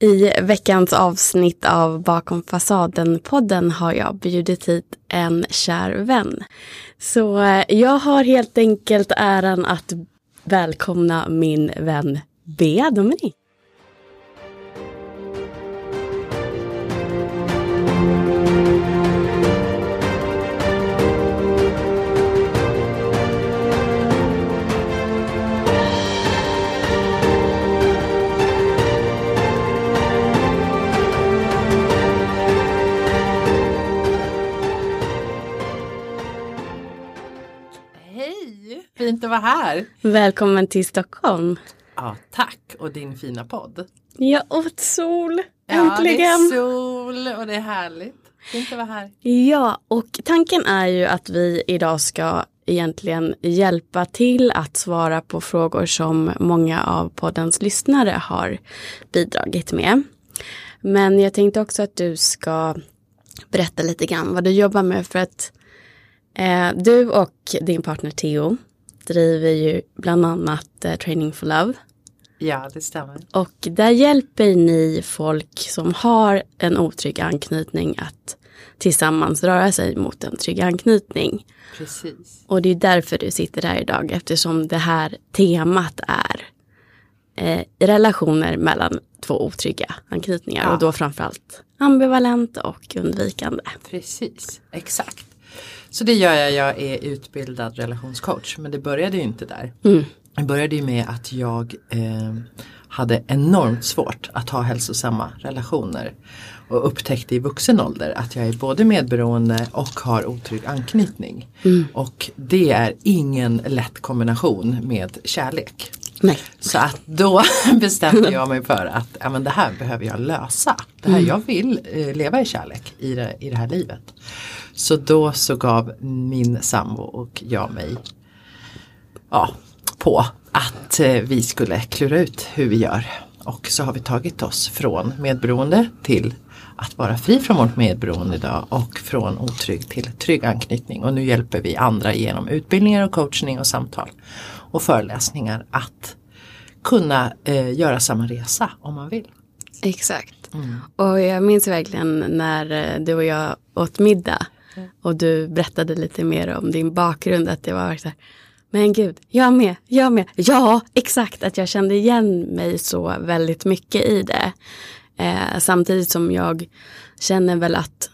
I veckans avsnitt av Bakom fasaden-podden har jag bjudit hit en kär vän. Så eh, jag har helt enkelt äran att välkomna min vän Bea Dominik. Fint att vara här. Välkommen till Stockholm. Ja, tack och din fina podd. Jag åt sol, Ja, det äntligen. är sol och det är härligt. Fint att vara här. Ja, och tanken är ju att vi idag ska egentligen hjälpa till att svara på frågor som många av poddens lyssnare har bidragit med. Men jag tänkte också att du ska berätta lite grann vad du jobbar med för att eh, du och din partner Theo driver ju bland annat eh, Training for Love. Ja, det stämmer. Och där hjälper ni folk som har en otrygg anknytning att tillsammans röra sig mot en trygg anknytning. Precis. Och det är därför du sitter här idag eftersom det här temat är eh, relationer mellan två otrygga anknytningar Ja. och då framförallt ambivalent och undvikande. Precis, exakt. Så det gör jag, jag är utbildad relationscoach men det började ju inte där. Mm. Det började ju med att jag eh, hade enormt svårt att ha hälsosamma relationer. Och upptäckte i vuxen ålder att jag är både medberoende och har otrygg anknytning. Och det är ingen lätt kombination med kärlek. Nej. Så att då bestämde jag mig för att ja, men det här behöver jag lösa. Det här, Jag vill eh, leva i kärlek i det, i det här livet. Så då så gav min sambo och jag mig ja, på att eh, vi skulle klura ut hur vi gör. Och så har vi tagit oss från medberoende till att vara fri från vårt medberoende idag och från otrygg till trygg anknytning. Och nu hjälper vi andra genom utbildningar och coachning och samtal och föreläsningar att kunna eh, göra samma resa om man vill. Exakt. Och jag minns verkligen när eh, du och jag åt middag och du berättade lite mer om din bakgrund att det var så här, men gud, jag med, jag med, ja, exakt, att jag kände igen mig så väldigt mycket i det. Eh, samtidigt som jag känner väl att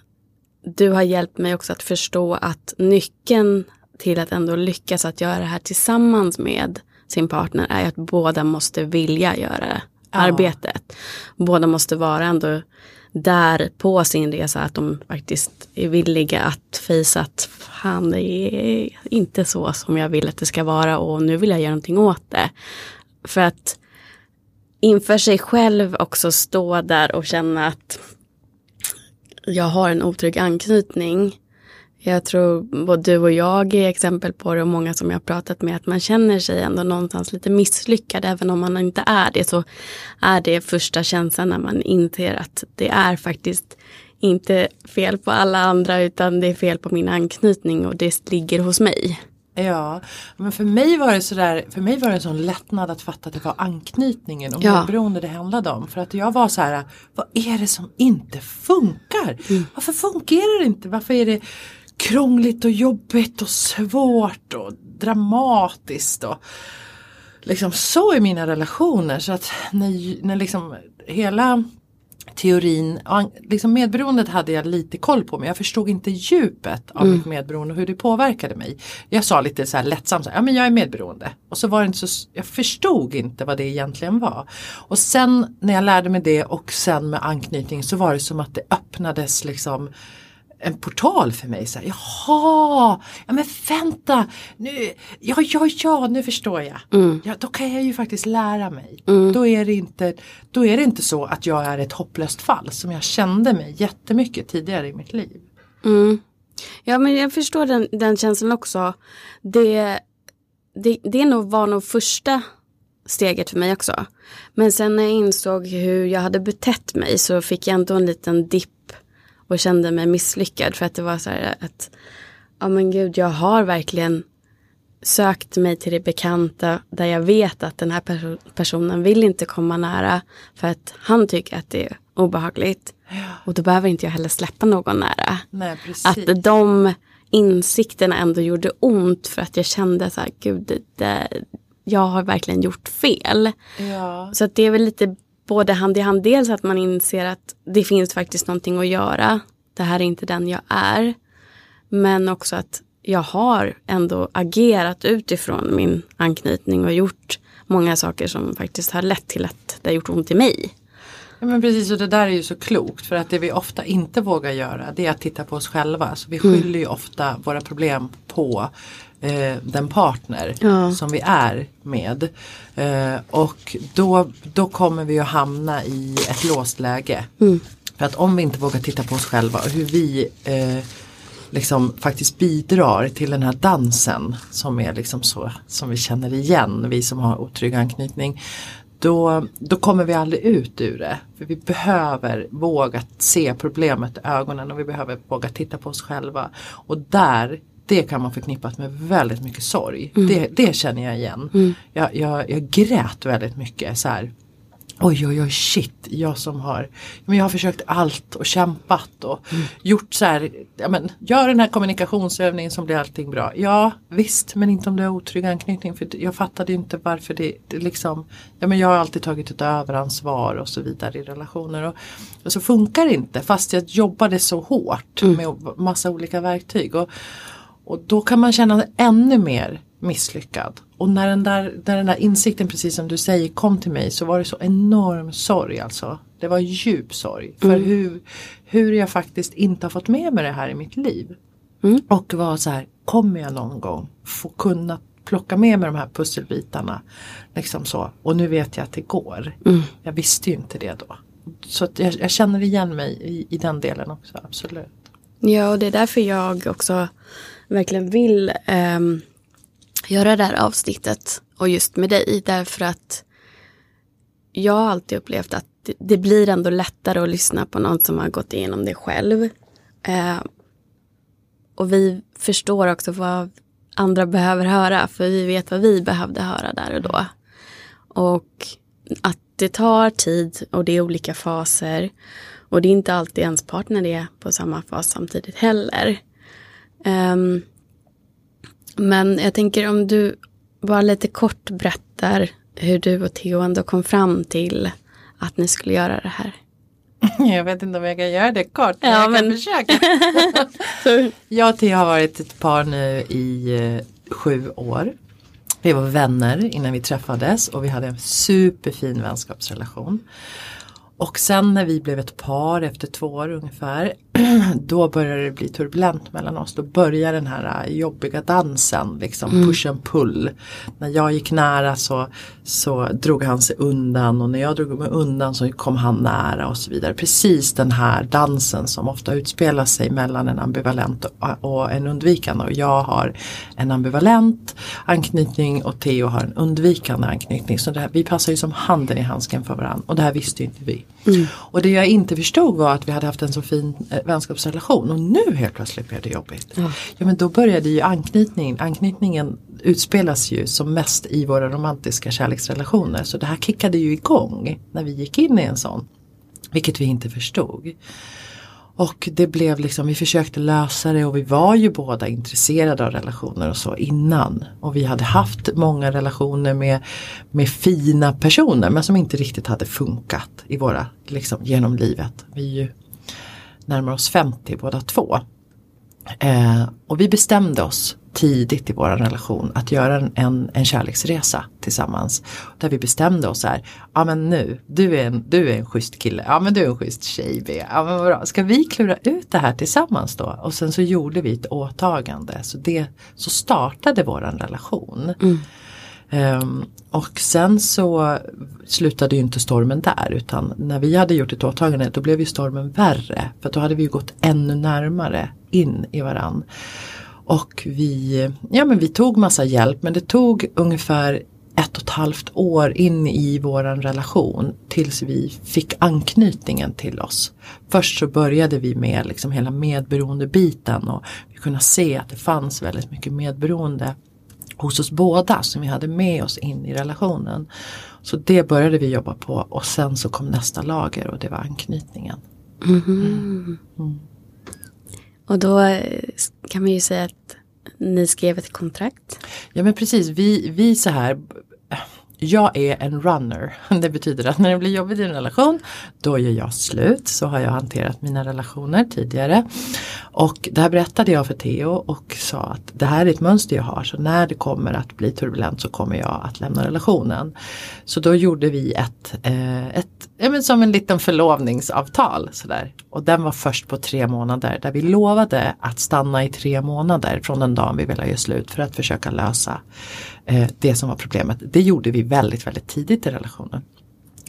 du har hjälpt mig också att förstå att nyckeln till att ändå lyckas att göra det här tillsammans med sin partner är att båda måste vilja göra arbetet. Båda måste vara ändå där på sin resa att de faktiskt är villiga att fejsa att fan det är inte så som jag vill att det ska vara och nu vill jag göra någonting åt det. För att inför sig själv också stå där och känna att jag har en otrygg anknytning. Jag tror både du och jag är exempel på det och många som jag har pratat med att man känner sig ändå någonstans lite misslyckad även om man inte är det så är det första känslan när man inser att det är faktiskt inte fel på alla andra utan det är fel på min anknytning och det ligger hos mig. Ja, men för mig var det sådär, för mig var det en sån lättnad att fatta att det var anknytningen och Ja. medberoende det handlade om. För att jag var så här, vad är det som inte funkar? Varför fungerar det inte? Varför är det krångligt och jobbigt och svårt och dramatiskt och liksom så i mina relationer så att när, när liksom hela teorin, liksom medberoendet hade jag lite koll på men jag förstod inte djupet av mitt medberoende och hur det påverkade mig. Jag sa lite så här lättsamt, så här, ja men jag är medberoende. Och så var det inte så, jag förstod inte vad det egentligen var. Och sen när jag lärde mig det och sen med anknytning så var det som att det öppnades liksom en portal för mig. Så här, Jaha, ja men vänta, nu, ja, ja, ja, nu förstår jag. Ja, då kan jag ju faktiskt lära mig. Då, är det inte, då är det inte så att jag är ett hopplöst fall som jag kände mig jättemycket tidigare i mitt liv. Mm. Ja men jag förstår den, den känslan också. Det, det, det nog var nog första steget för mig också. Men sen när jag insåg hur jag hade betett mig så fick jag ändå en liten dipp och kände mig misslyckad för att det var så här att ja men gud jag har verkligen sökt mig till det bekanta där jag vet att den här perso personen vill inte komma nära för att han tycker att det är obehagligt. Och då behöver inte jag heller släppa någon nära. Nej. Att de insikterna ändå gjorde ont för att jag kände så här, gud, det, jag har verkligen gjort fel. Ja. Så att det är väl lite både hand i hand, dels att man inser att det finns faktiskt någonting att göra. Det här är inte den jag är. Men också att jag har ändå agerat utifrån min anknytning och gjort många saker som faktiskt har lett till att det har gjort ont i mig. Ja, men precis och det där är ju så klokt för att det vi ofta inte vågar göra det är att titta på oss själva. Så vi skyller ju ofta våra problem på eh, den partner Ja. som vi är med. Eh, och då, då kommer vi att hamna i ett låst läge. För att om vi inte vågar titta på oss själva och hur vi eh, liksom faktiskt bidrar till den här dansen som är liksom så som vi känner igen, vi som har otrygg anknytning. Då, då kommer vi aldrig ut ur det. För vi behöver våga se problemet i ögonen och vi behöver våga titta på oss själva. Och där, det kan man förknippas med väldigt mycket sorg. Det, det känner jag igen. Jag, jag, jag grät väldigt mycket så här. Oj oj oj shit, jag som har, men jag har försökt allt och kämpat och gjort så här, ja men gör den här kommunikationsövningen som blir allting bra. Ja visst, men inte om du har otrygg anknytning för jag fattade inte varför det, det liksom, ja men jag har alltid tagit ett överansvar och så vidare i relationer och, och så funkar det inte fast jag jobbade så hårt med massa olika verktyg och, och då kan man känna ännu mer misslyckad. Och när den, där, när den där insikten, precis som du säger, kom till mig så var det så enorm sorg alltså. Det var djup sorg. För hur, hur jag faktiskt inte har fått med mig det här i mitt liv. Och var så här, kommer jag någon gång få kunna plocka med mig de här pusselbitarna. Liksom så. Och nu vet jag att det går. Jag visste ju inte det då. Så jag, jag känner igen mig i, i den delen också, absolut. Ja, och det är därför jag också verkligen vill ehm, göra det här avsnittet. Och just med dig, därför att jag har alltid upplevt att det, det blir ändå lättare att lyssna på någon som har gått igenom det själv. Eh, och vi förstår också vad andra behöver höra, för vi vet vad vi behövde höra där och då. Och att det tar tid och det är olika faser. Och det är inte alltid ens partner är på samma fas samtidigt heller. Ehm, men jag tänker om du bara lite kort berättar hur du och Theo ändå kom fram till att ni skulle göra det här. Jag vet inte om jag kan göra det kort, men Ja, jag kan men- försöka. Jag och Theo har varit ett par nu i eh, sju år. Vi var vänner innan vi träffades och vi hade en superfin vänskapsrelation. Och sen när vi blev ett par efter två år ungefär då började det bli turbulent mellan oss. Då började den här äh, jobbiga dansen, liksom push and pull. När jag gick nära så, så drog han sig undan och när jag drog mig undan så kom han nära och så vidare. Precis den här dansen som ofta utspelar sig mellan en ambivalent och, en undvikande. Och jag har en ambivalent anknytning och Theo har en undvikande anknytning. Så här, vi passar ju som handen i handsken för varandra och det här visste ju inte vi. Och det jag inte förstod var att vi hade haft en så fin eh, vänskapsrelation och nu helt plötsligt blev det jobbigt. Ja, men då började ju anknytningen, anknytningen utspelas ju som mest i våra romantiska kärleksrelationer. Så det här kickade ju igång när vi gick in i en sån. Vilket vi inte förstod. Och det blev liksom, vi försökte lösa det och vi var ju båda intresserade av relationer och så innan. Och vi hade haft många relationer med, med fina personer men som inte riktigt hade funkat i våra, liksom genom livet. Vi är ju närmar oss 50 båda två. Eh, och vi bestämde oss tidigt i vår relation att göra en, en, en kärleksresa tillsammans. Där vi bestämde oss här, ja men nu, du är, en, du är en schysst kille, ja men du är en schysst tjej Bea. ja men bra, ska vi klura ut det här tillsammans då? Och sen så gjorde vi ett åtagande, så, det, så startade våran relation. Ehm, och sen så slutade ju inte stormen där utan när vi hade gjort ett åtagande då blev ju stormen värre. För då hade vi gått ännu närmare in i varann. Och vi, ja men vi tog massa hjälp men det tog ungefär ett och ett halvt år in i våran relation tills vi fick anknytningen till oss. Först så började vi med liksom hela medberoende biten och vi kunde se att det fanns väldigt mycket medberoende hos oss båda som vi hade med oss in i relationen. Så det började vi jobba på och sen så kom nästa lager och det var anknytningen. Mm. Mm. Och då eh, kan man ju säga att ni skrev ett kontrakt. Ja men precis, vi, vi så här jag är en runner. Det betyder att när det blir jobbigt i en relation då gör jag slut. Så har jag hanterat mina relationer tidigare. Och det här berättade jag för Theo och sa att det här är ett mönster jag har så när det kommer att bli turbulent så kommer jag att lämna relationen. Så då gjorde vi ett, eh, ett ja, men som en liten förlovningsavtal. Sådär. Och den var först på tre månader där vi lovade att stanna i tre månader från den dagen vi ville göra slut för att försöka lösa eh, det som var problemet. Det gjorde vi väldigt, väldigt tidigt i relationen.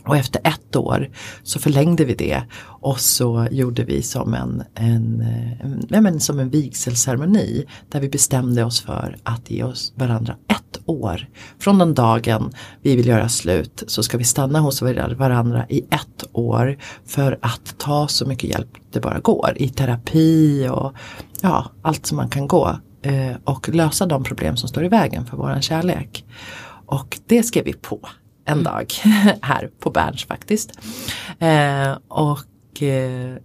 Och efter ett år så förlängde vi det och så gjorde vi som en, en, eh, en, en, som en vigselceremoni där vi bestämde oss för att ge oss varandra ett år. Från den dagen vi vill göra slut så ska vi stanna hos varandra i ett år för att ta så mycket hjälp det bara går i terapi och ja, allt som man kan gå eh, och lösa de problem som står i vägen för våran kärlek. Och det skrev vi på en mm. dag här på Berns faktiskt. Eh, och, eh,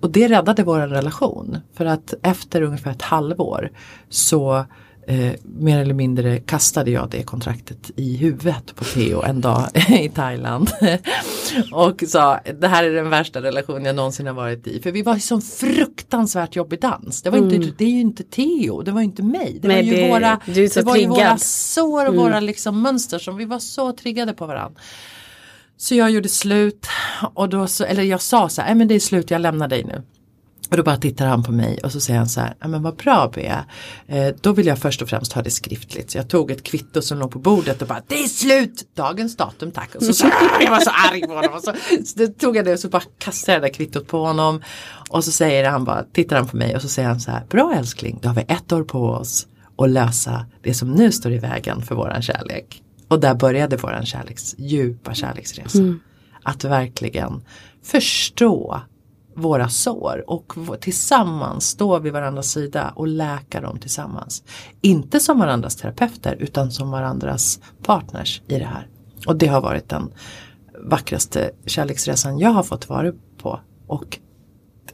och det räddade vår relation. För att efter ungefär ett halvår så eh, mer eller mindre kastade jag det kontraktet i huvudet på Theo en dag i Thailand. och sa det här är den värsta relation jag någonsin har varit i. För vi var i sån fruktansvärt jobbig dans. Det, var mm. inte, det är ju inte Theo, det var inte mig. Det Nej, var ju det, våra, det var ju våra sår och mm. våra liksom mönster som vi var så triggade på varandra. Så jag gjorde slut och då så, eller jag sa så här, men det är slut, jag lämnar dig nu. Och då bara tittar han på mig och så säger han så här, men vad bra Bea. Eh, då vill jag först och främst ha det skriftligt. Så jag tog ett kvitto som låg på bordet och bara, det är slut! Dagens datum tack. Och så, så jag var så arg på honom. Och så, så tog jag det och så bara kastade jag det där kvittot på honom. Och så säger han bara, tittar han på mig och så säger han så här, bra älskling, då har vi ett år på oss att lösa det som nu står i vägen för våran kärlek. Och där började våran kärleks, djupa kärleksresa. Mm. Att verkligen förstå våra sår och tillsammans stå vid varandras sida och läka dem tillsammans. Inte som varandras terapeuter utan som varandras partners i det här. Och det har varit den vackraste kärleksresan jag har fått vara på och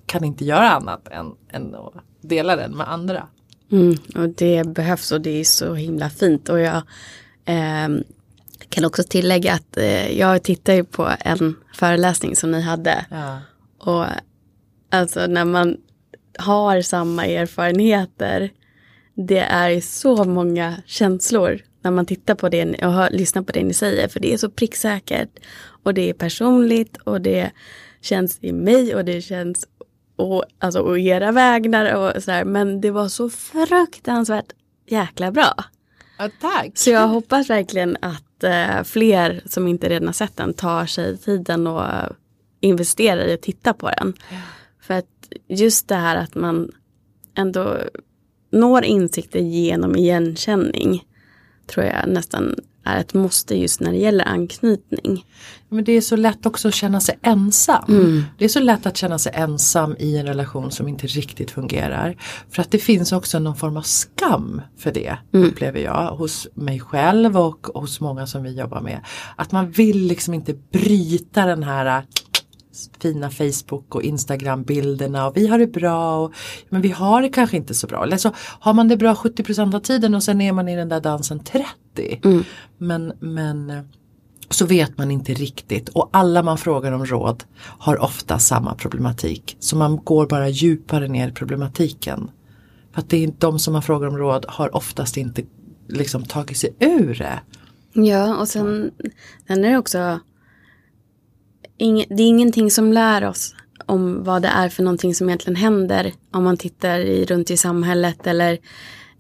kan inte göra annat än, än att dela den med andra. Mm, och det behövs och det är så himla fint och jag eh, kan också tillägga att eh, jag tittar ju på en föreläsning som ni hade. Ja. Och Alltså när man har samma erfarenheter. Det är så många känslor när man tittar på det och hör, lyssnar på det ni säger. För det är så pricksäkert. Och det är personligt och det känns i mig och det känns och, alltså, och era vägnar och sådär. Men det var så fruktansvärt jäkla bra. Ja, tack. Så jag hoppas verkligen att eh, fler som inte redan har sett den tar sig tiden och investerar i att titta på den. Ja. För att just det här att man ändå når insikter genom igenkänning tror jag nästan är ett måste just när det gäller anknytning. Men det är så lätt också att känna sig ensam. Mm. Det är så lätt att känna sig ensam i en relation som inte riktigt fungerar. För att det finns också någon form av skam för det mm. upplever jag hos mig själv och hos många som vi jobbar med. Att man vill liksom inte bryta den här fina Facebook och Instagram bilderna och vi har det bra och, men vi har det kanske inte så bra. Eller så har man det bra 70 av tiden och sen är man i den där dansen 30. Mm. Men, men så vet man inte riktigt och alla man frågar om råd har ofta samma problematik. Så man går bara djupare ner i problematiken. För att det är de som man frågar om råd har oftast inte liksom tagit sig ur det. Ja och sen, sen är det också ing, det är ingenting som lär oss om vad det är för någonting som egentligen händer om man tittar i, runt i samhället eller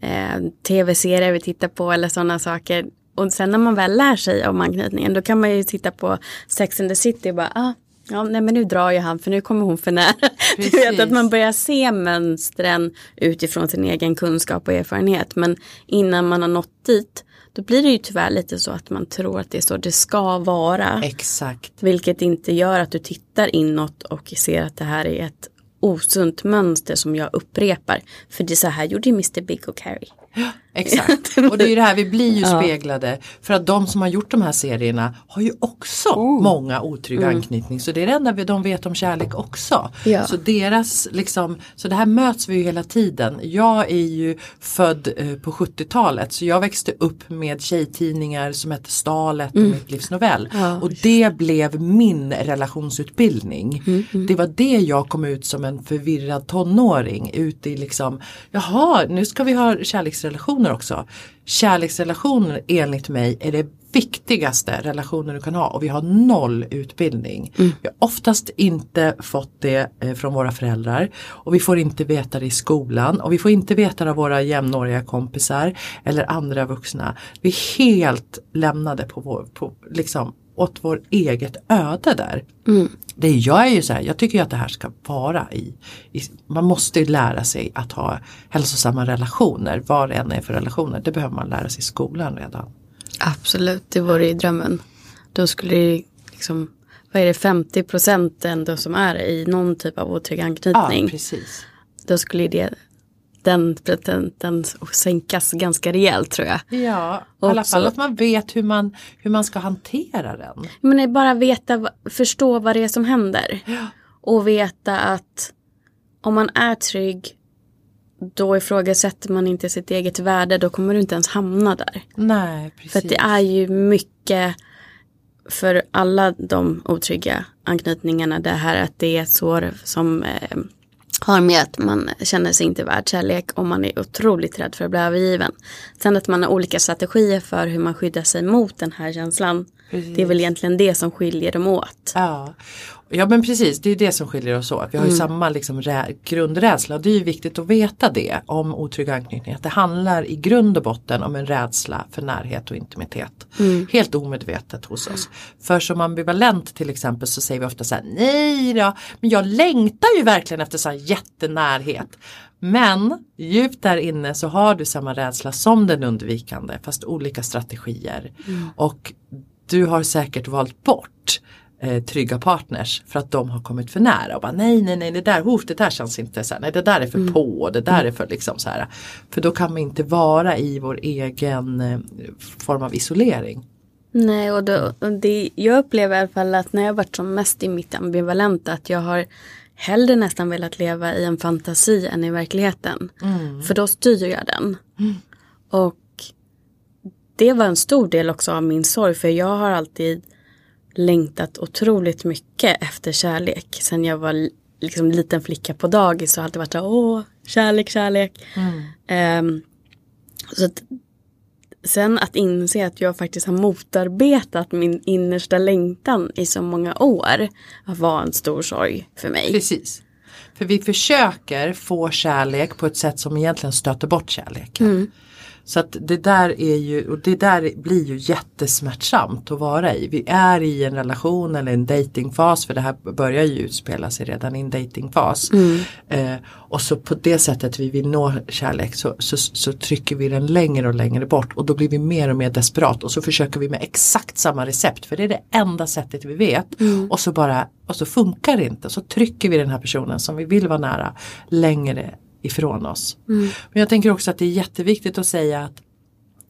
eh, tv-serier vi tittar på eller sådana saker. Och sen när man väl lär sig om anknytningen då kan man ju titta på Sex and the City och bara ah, Ja, nej men nu drar ju han för nu kommer hon för nära. Du vet att man börjar se mönstren utifrån sin egen kunskap och erfarenhet. Men innan man har nått dit då blir det ju tyvärr lite så att man tror att det är så det ska vara. Exakt. Vilket inte gör att du tittar inåt och ser att det här är ett osunt mönster som jag upprepar. För det är så här gjorde ju Mr Big och Carrie. Ja, Exakt, och det är ju det här, vi blir ju speglade. För att de som har gjort de här serierna har ju också Oh. många otrygga Mm. anknytning. Så det är det enda vi- de vet om kärlek också. Ja. Så deras liksom, så det här möts vi ju hela tiden. Jag är ju född eh, på 70-talet så jag växte upp med tjejtidningar som hette Stalet och Mitt livs novell. Mm. Ja, och det blev min relationsutbildning. Mm, Det var det jag kom ut som en förvirrad tonåring ut i liksom, jaha nu ska vi ha kärleksrelationer också. Kärleksrelationer enligt mig är det viktigaste relationer du kan ha och vi har noll utbildning. Vi har oftast inte fått det eh, från våra föräldrar och vi får inte veta det i skolan och vi får inte veta det av våra jämnåriga kompisar eller andra vuxna. Vi är helt lämnade på vår, på, liksom, åt vår eget öde där. Det, jag är ju så här, jag tycker ju att det här ska vara i, i, man måste ju lära sig att ha hälsosamma relationer, vad det än är för relationer, det behöver man lära sig i skolan redan. Absolut, det vore ju drömmen. Då skulle det liksom, vad är det, 50 procent ändå som är i någon typ av otrygg Ja, anknytning. precis. då skulle det, den procenten sänkas ganska rejält tror jag. Ja, i alla fall att man vet hur man, hur man ska hantera den. Men det är bara veta, förstå vad det är som händer. Och veta att om man är trygg då ifrågasätter man inte sitt eget värde, då kommer du inte ens hamna där. Nej, precis. För det är ju mycket för alla de otrygga anknytningarna det här att det är så som eh, har med att man känner sig inte värd kärlek och man är otroligt rädd för att bli övergiven. Sen att man har olika strategier för hur man skyddar sig mot den här känslan. Det är väl egentligen det som skiljer dem åt. Ja. Ja men precis, det är det som skiljer oss åt. Vi har ju Mm. samma liksom, rä- grundrädsla och det är ju viktigt att veta det om otrygg anknytning. Att det handlar i grund och botten om en rädsla för närhet och intimitet. Mm. Helt omedvetet hos oss. För som ambivalent till exempel så säger vi ofta så här, nej då, men jag längtar ju verkligen efter så här jättenärhet. Men djupt där inne så har du samma rädsla som den undvikande fast olika strategier. Och du har säkert valt bort eh, trygga partners för att de har kommit för nära och bara nej nej nej det där, oh, det där känns inte så här, nej det där är för på, det där är för liksom så här. För då kan vi inte vara i vår egen eh, form av isolering. Nej, och, då, och det, jag upplever i alla fall att när jag varit som mest i mitt ambivalenta att jag har hellre nästan velat leva i en fantasi än i verkligheten. För då styr jag den. Och det var en stor del också av min sorg för jag har alltid längtat otroligt mycket efter kärlek. Sen jag var li- liksom liten flicka på dagis så har alltid varit så åh, kärlek, kärlek. Ehm, så att Sen att inse att jag faktiskt har motarbetat min innersta längtan i så många år var en stor sorg för mig. Precis. För vi försöker få kärlek på ett sätt som egentligen stöter bort kärleken. Så att det där är ju, och det där blir ju jättesmärtsamt att vara i. Vi är i en relation eller en datingfas för det här börjar ju utspela sig redan i en datingfas. Eh, och så på det sättet vi vill nå kärlek så, så, så trycker vi den längre och längre bort och då blir vi mer och mer desperat och så försöker vi med exakt samma recept för det är det enda sättet vi vet. Och så bara, och så funkar det inte så trycker vi den här personen som vi vill vara nära längre ifrån oss. Men jag tänker också att det är jätteviktigt att säga att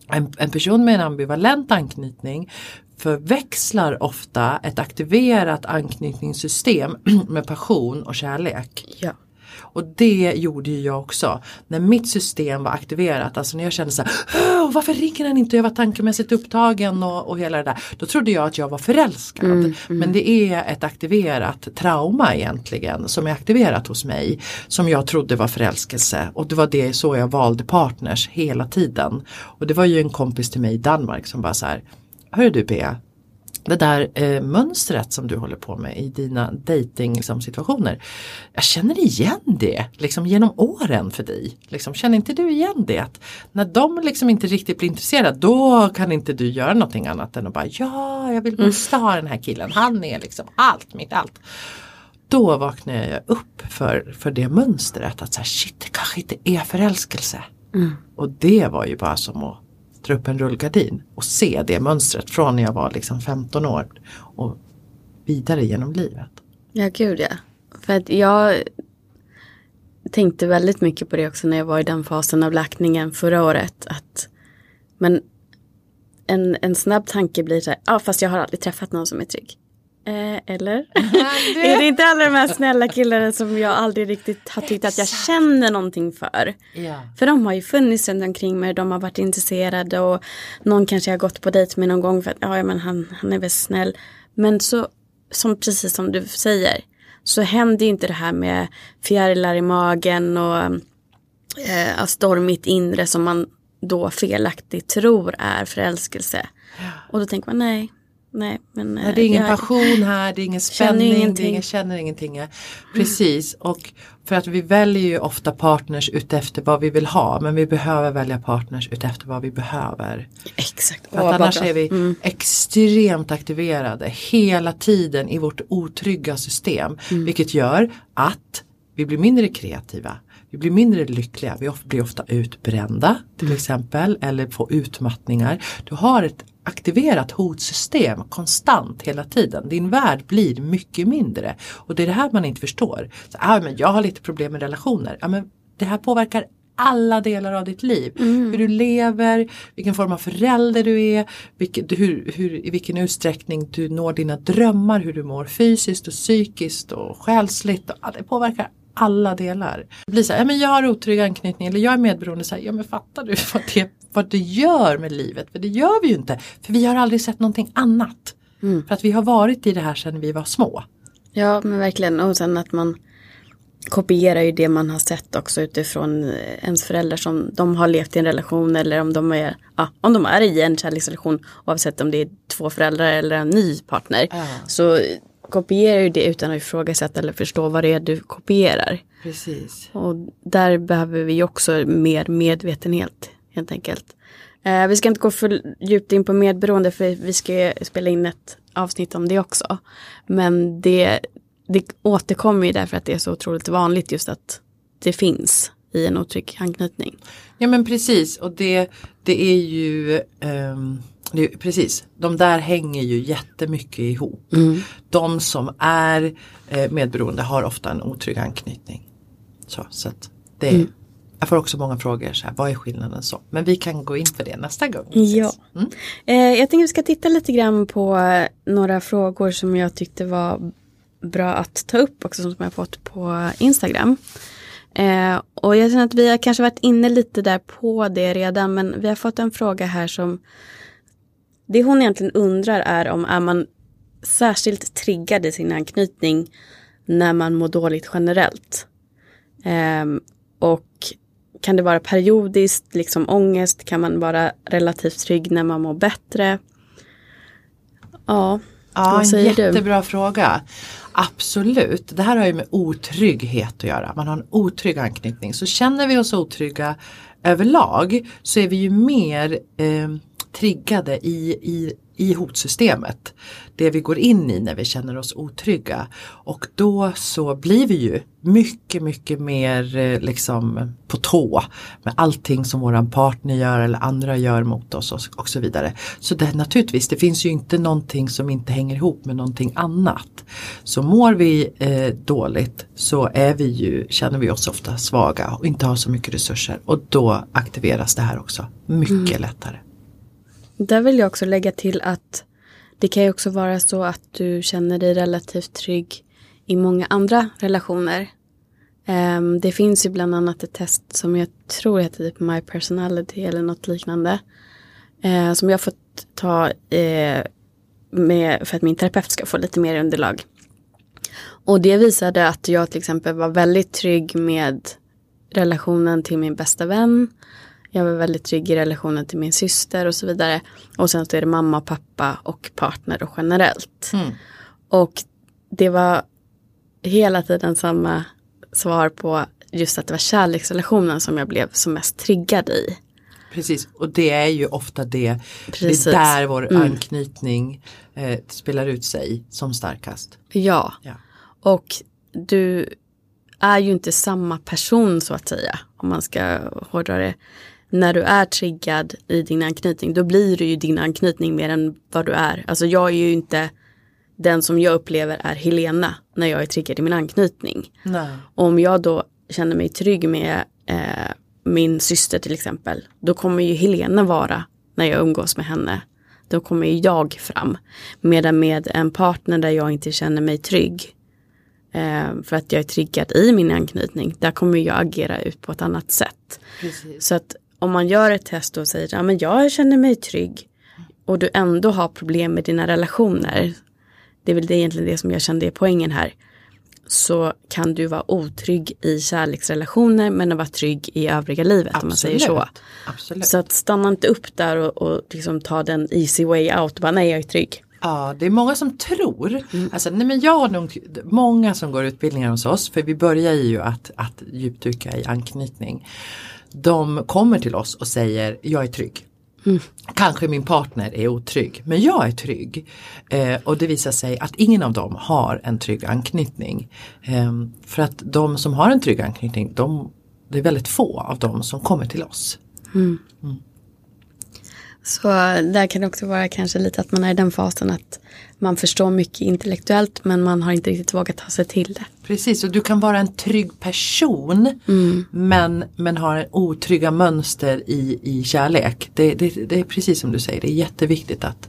en, en person med en ambivalent anknytning förväxlar ofta ett aktiverat anknytningssystem med passion och kärlek. Ja. Och det gjorde ju jag också. När mitt system var aktiverat, alltså när jag kände så här, "Åh, varför ringer han inte? Jag var tankemässigt upptagen och, och hela det där. Då trodde jag att jag var förälskad. Men det är ett aktiverat trauma egentligen som är aktiverat hos mig. Som jag trodde var förälskelse. Och det var det så jag valde partners hela tiden. Och det var ju en kompis till mig i Danmark som bara så här, hörru du Bea, det där eh, mönstret som du håller på med i dina dating liksom, situationer. Jag känner igen det liksom, genom åren för dig. Liksom, känner inte du igen det? Att när de liksom inte riktigt blir intresserade då kan inte du göra någonting annat än att bara ja, jag vill måste ha den här killen. Han är liksom allt, mitt allt. Då vaknar jag upp för, för det mönstret att så här, shit, det kanske inte är förälskelse. Och det var ju bara som att dra upp en rullgardin och se det mönstret från när jag var liksom 15 år och vidare genom livet. Ja, gud ja. För att jag... tänkte väldigt mycket på det också när jag var i den fasen av läkningen förra året. Att, men en, en snabb tanke blir så här, ja ah, fast jag har aldrig träffat någon som är trygg. Eh, eller? är det inte alla de här snälla killarna som jag aldrig riktigt har tyckt att jag känner någonting för? Ja. För de har ju funnits runt omkring mig, de har varit intresserade och någon kanske har gått på dejt med någon gång för att ja, men han, han är väl snäll. Men så, som precis som du säger, så händer ju inte det här med fjärilar i magen och eh, stormigt inre som man då felaktigt tror är förälskelse. Ja. Och då tänker man nej, nej. Men, Nej, det är ingen jag, passion här, det är ingen spänning, ingenting. det är ingen, känner ingenting. Precis, och för att vi väljer ju ofta partners utefter vad vi vill ha men vi behöver välja partners utefter vad vi behöver. Exakt. För att annars är vi extremt aktiverade hela tiden i vårt otrygga system. Vilket gör att vi blir mindre kreativa. Vi blir mindre lyckliga, vi blir ofta utbrända till exempel eller får utmattningar. Du har ett aktiverat hotsystem konstant hela tiden. Din värld blir mycket mindre. Och det är det här man inte förstår. Så, ah, men jag har lite problem med relationer. Ja, men det här påverkar alla delar av ditt liv. Hur du lever, vilken form av förälder du är, vilken, hur, hur, i vilken utsträckning du når dina drömmar, hur du mår fysiskt och psykiskt och själsligt. Och, det påverkar alla delar. Det blir så här, men jag har otrygg anknytning eller jag är medberoende. Så här, ja men fattar du vad det, vad det gör med livet? För det gör vi ju inte. För vi har aldrig sett någonting annat. För att vi har varit i det här sedan vi var små. Ja men verkligen och sen att man kopierar ju det man har sett också utifrån eh, ens föräldrar som de har levt i en relation eller om de är, ja, om de är i en kärleksrelation oavsett om det är två föräldrar eller en ny partner. Ja. Så kopierar ju det utan att ifrågasätta eller förstå vad det är du kopierar. Precis. Och där behöver vi också mer medvetenhet helt enkelt. Eh, vi ska inte gå för djupt in på medberoende för vi ska spela in ett avsnitt om det också. Men det, det återkommer ju därför att det är så otroligt vanligt just att det finns i en otrygg anknytning. Ja men precis och det, det är ju ehm, det precis, de där hänger ju jättemycket ihop. De som är eh, medberoende har ofta en otrygg anknytning. Så, så att det, Jag får också många frågor, så här, vad är skillnaden så? Men vi kan gå in för det nästa gång. Ja. Eh, jag tänkte vi ska titta lite grann på eh, några frågor som jag tyckte var bra att ta upp också som jag fått på Instagram. Eh, och jag känner att vi har kanske varit inne lite där på det redan men vi har fått en fråga här som det hon egentligen undrar är om är man särskilt triggad i sin anknytning när man mår dåligt generellt. Ehm, och kan det vara periodiskt, liksom ångest? Kan man vara relativt trygg när man mår bättre? Ja, Ja, vad en säger du? jättebra fråga. Absolut, det här har ju med otrygghet att göra. Man har en otrygg anknytning. Så känner vi oss otrygga överlag så är vi ju mer eh, triggade i, i, i hotsystemet. Det vi går in i när vi känner oss otrygga. Och då så blir vi ju mycket, mycket mer eh, liksom på tå med allting som våran partner gör eller andra gör mot oss och, och så vidare. Så det, naturligtvis, det finns ju inte någonting som inte hänger ihop med någonting annat. Så mår vi eh, dåligt så är vi ju, känner vi oss ofta svaga och inte har så mycket resurser och då aktiveras det här också mycket lättare. Där vill jag också lägga till att det kan ju också vara så att du känner dig relativt trygg i många andra relationer. Um, det finns ju bland annat ett test som jag tror heter typ My Personality eller något liknande. Uh, som jag fått ta uh, med, för att min terapeut ska få lite mer underlag. Och det visade att jag till exempel var väldigt trygg med relationen till min bästa vän. Jag var väldigt trygg i relationen till min syster och så vidare. Och sen så är det mamma, pappa och partner och generellt. Och det var hela tiden samma svar på just att det var kärleksrelationen som jag blev som mest triggad i. Precis, och det är ju ofta det, Precis. det är där vår Mm. anknytning eh, spelar ut sig som starkast. Ja, Ja. och du är ju inte samma person så att säga. Om man ska hårdra det. När du är triggad i din anknytning då blir det ju din anknytning mer än vad du är. Alltså jag är ju inte den som jag upplever är Helena när jag är triggad i min anknytning. Nej. Om jag då känner mig trygg med eh, min syster till exempel, då kommer ju Helena vara när jag umgås med henne. Då kommer ju jag fram. Medan med en partner där jag inte känner mig trygg, eh, för att jag är triggad i min anknytning, där kommer jag agera ut på ett annat sätt. Precis. Så att om man gör ett test och säger, ja men jag känner mig trygg och du ändå har problem med dina relationer, det är väl det egentligen det som jag kände är poängen här, så kan du vara otrygg i kärleksrelationer men vara trygg i övriga livet om man säger så. Absolut. Så att stanna inte upp där och, och liksom ta den easy way out, bara nej jag är trygg. Ja, det är många som tror, alltså, nej men jag har nog, många som går utbildningar hos oss, för vi börjar ju att, att djupdyka i anknytning. De kommer till oss och säger, jag är trygg. Kanske min partner är otrygg, men jag är trygg. Eh, och det visar sig att ingen av dem har en trygg anknytning. Eh, för att de som har en trygg anknytning, de, det är väldigt få av dem som kommer till oss. Så där kan det också vara kanske lite att man är i den fasen att man förstår mycket intellektuellt men man har inte riktigt vågat ta sig till det. Precis, och du kan vara en trygg person men, men har otrygga mönster i, i kärlek. Det, det, det är precis som du säger, det är jätteviktigt att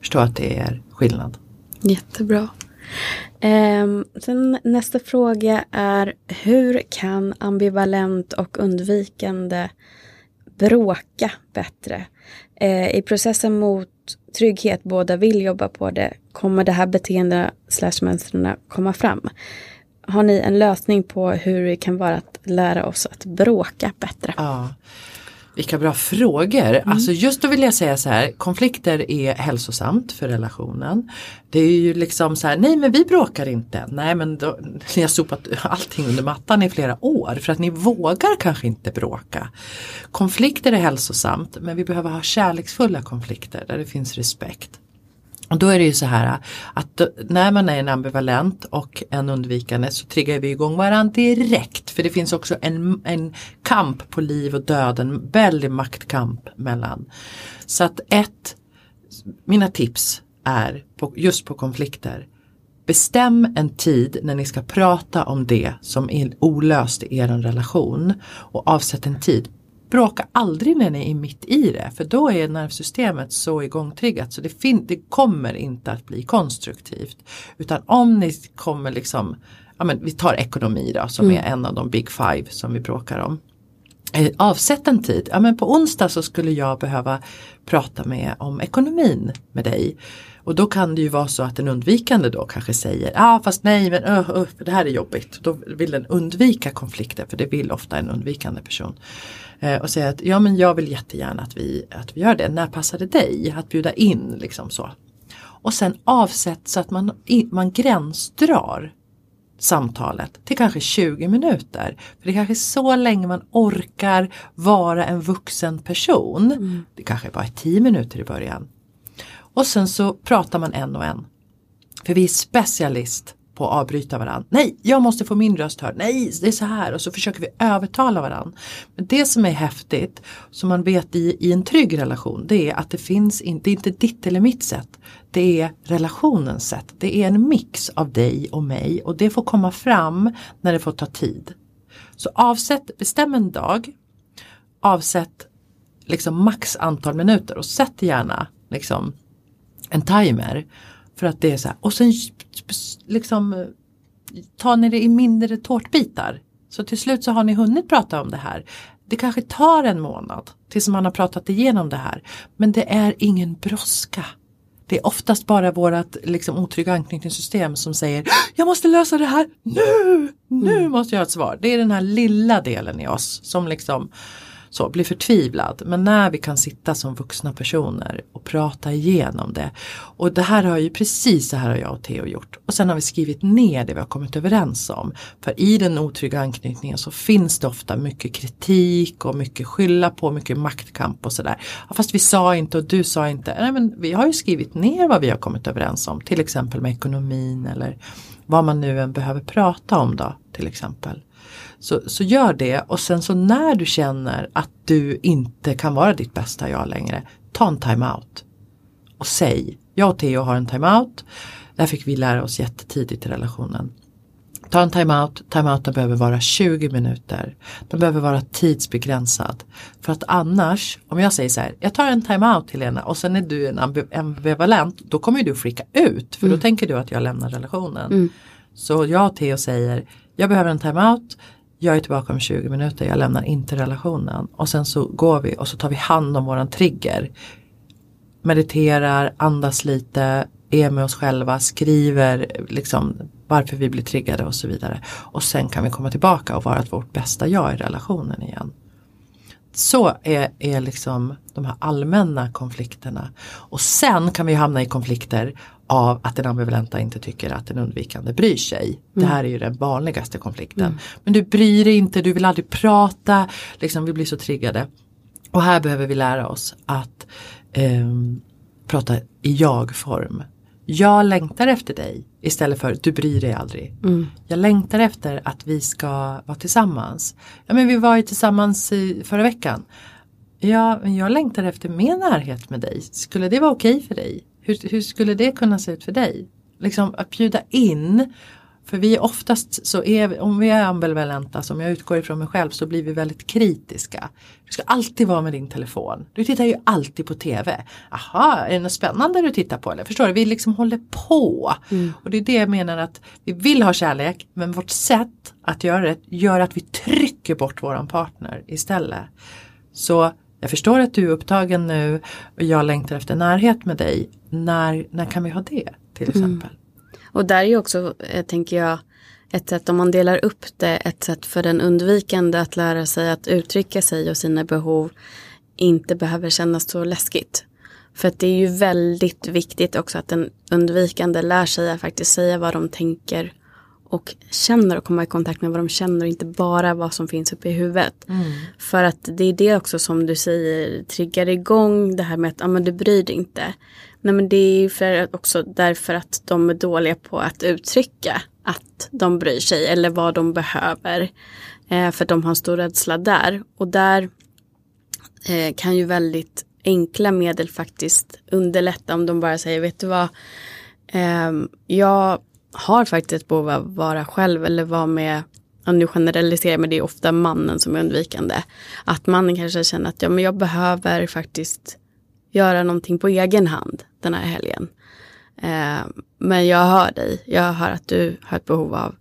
förstå att det är skillnad. Jättebra. Ehm, sen nästa fråga är hur kan ambivalent och undvikande bråka bättre? Eh, I processen mot trygghet, båda vill jobba på det, kommer det här beteende slash mönstren komma fram? Har ni en lösning på hur det kan vara att lära oss att bråka bättre? Ja. Vilka bra frågor. Alltså just då vill jag säga så här, konflikter är hälsosamt för relationen. Det är ju liksom så här, nej men vi bråkar inte. Nej men då, ni har sopat allting under mattan i flera år för att ni vågar kanske inte bråka. Konflikter är hälsosamt men vi behöver ha kärleksfulla konflikter där det finns respekt. Och då är det ju så här att när man är en ambivalent och en undvikande så triggar vi igång varandra direkt. För det finns också en, en kamp på liv och död, en väldig maktkamp mellan. Så att ett, mina tips är på, just på konflikter. Bestäm en tid när ni ska prata om det som är olöst i er relation och avsätt en tid. Bråka aldrig ni är mitt i det för då är nervsystemet så igångtriggat så det, det kommer inte att bli konstruktivt. Utan om ni kommer liksom, ja men vi tar ekonomi då som är en av de big five som vi bråkar om. Eh, avsätt en tid, ja men på onsdag så skulle jag behöva prata med om ekonomin med dig. Och då kan det ju vara så att den undvikande då kanske säger, ja ah, fast nej men uh, uh, det här är jobbigt. Då vill den undvika konflikter för det vill ofta en undvikande person. Eh, och säga att ja men jag vill jättegärna att vi, att vi gör det, när passar det dig? Att bjuda in liksom så. Och sen avsätt så att man, man gränsdrar samtalet till kanske 20 minuter. För det är kanske så länge man orkar vara en vuxen person. Det kanske bara är 10 minuter i början. Och sen så pratar man en och en. För vi är specialist på att avbryta varandra. Nej, jag måste få min röst hörd. Nej, det är så här. Och så försöker vi övertala varandra. Men det som är häftigt, som man vet i, i en trygg relation, det är att det finns inte, det är inte ditt eller mitt sätt. Det är relationens sätt. Det är en mix av dig och mig och det får komma fram när det får ta tid. Så avsätt, bestäm en dag, avsätt liksom max antal minuter och sätt gärna liksom en timer. För att det är så här. Och sen liksom eh, tar ni det i mindre tårtbitar. Så till slut så har ni hunnit prata om det här. Det kanske tar en månad tills man har pratat igenom det här. Men det är ingen brådska. Det är oftast bara vårat liksom, otrygga anknytningssystem som säger Jag måste lösa det här nu! Nu måste jag ha ett svar. Det är den här lilla delen i oss som liksom så, blir förtvivlad. Men när vi kan sitta som vuxna personer och prata igenom det. Och det här har ju precis så här har jag och Theo gjort. Och sen har vi skrivit ner det vi har kommit överens om. För i den otrygga anknytningen så finns det ofta mycket kritik och mycket skylla på, mycket maktkamp och sådär. Ja, fast vi sa inte och du sa inte. Nej, men vi har ju skrivit ner vad vi har kommit överens om. Till exempel med ekonomin eller vad man nu än behöver prata om då till exempel. Så, så gör det och sen så när du känner att du inte kan vara ditt bästa jag längre, ta en time-out. Och säg, jag och Theo har en time-out. Där fick vi lära oss jättetidigt i relationen. Ta en timeout, timeouten behöver vara 20 minuter. Den behöver vara tidsbegränsad. För att annars, om jag säger så här, jag tar en timeout Helena och sen är du en ambivalent, då kommer du flika ut. För då tänker du att jag lämnar relationen. Så jag och Theo säger, jag behöver en timeout, jag är tillbaka om 20 minuter, jag lämnar inte relationen. Och sen så går vi och så tar vi hand om våran trigger. Mediterar, andas lite, är med oss själva, skriver liksom varför vi blir triggade och så vidare. Och sen kan vi komma tillbaka och vara vårt bästa jag i relationen igen. Så är, är liksom de här allmänna konflikterna. Och sen kan vi hamna i konflikter av att den ambivalenta inte tycker att den undvikande bryr sig. Mm. Det här är ju den vanligaste konflikten. Mm. Men du bryr dig inte, du vill aldrig prata, liksom vi blir så triggade. Och här behöver vi lära oss att eh, prata i jag-form. Jag längtar efter dig istället för du bryr dig aldrig. Mm. Jag längtar efter att vi ska vara tillsammans. Ja men vi var ju tillsammans i förra veckan. Ja, men jag längtar efter mer närhet med dig. Skulle det vara okej okay för dig? Hur, hur skulle det kunna se ut för dig? Liksom att bjuda in. För vi är oftast så är, om vi är ambivalenta som jag utgår ifrån mig själv så blir vi väldigt kritiska. Du ska alltid vara med din telefon. Du tittar ju alltid på TV. Aha, är det något spännande du tittar på? Eller? Förstår du? Vi liksom håller på. Mm. Och det är det jag menar att vi vill ha kärlek men vårt sätt att göra det gör att vi trycker bort våran partner istället. Så jag förstår att du är upptagen nu och jag längtar efter närhet med dig. När, när kan vi ha det till mm. exempel? Mm. Och där är också, eh, tänker jag, ett sätt om man delar upp det, ett sätt för den undvikande att lära sig att uttrycka sig och sina behov inte behöver kännas så läskigt. För att det är ju väldigt viktigt också att den undvikande lär sig att faktiskt säga vad de tänker och känner och komma i kontakt med vad de känner och inte bara vad som finns uppe i huvudet. Mm. För att det är det också som du säger triggar igång det här med att ah, men du bryr dig inte. Nej men det är för också därför att de är dåliga på att uttrycka att de bryr sig eller vad de behöver. Eh, för de har en stor rädsla där. Och där eh, kan ju väldigt enkla medel faktiskt underlätta om de bara säger vet du vad. Eh, jag har faktiskt ett behov av att vara själv eller vara med och nu generaliserar jag men det är ofta mannen som är undvikande. Att mannen kanske känner att ja, men jag behöver faktiskt göra någonting på egen hand den här helgen. Eh, men jag hör dig, jag hör att du har ett behov av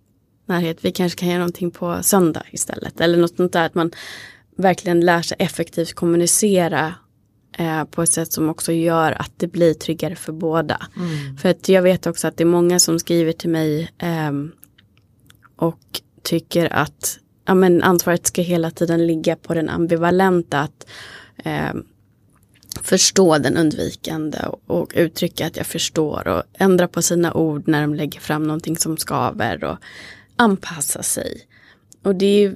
närhet. Vi kanske kan göra någonting på söndag istället. Eller något sånt där att man verkligen lär sig effektivt kommunicera eh, på ett sätt som också gör att det blir tryggare för båda. Mm. För att jag vet också att det är många som skriver till mig eh, och tycker att ja, men ansvaret ska hela tiden ligga på den ambivalenta. Att, eh, förstå den undvikande och, och uttrycka att jag förstår och ändra på sina ord när de lägger fram någonting som skaver och anpassa sig. Och det är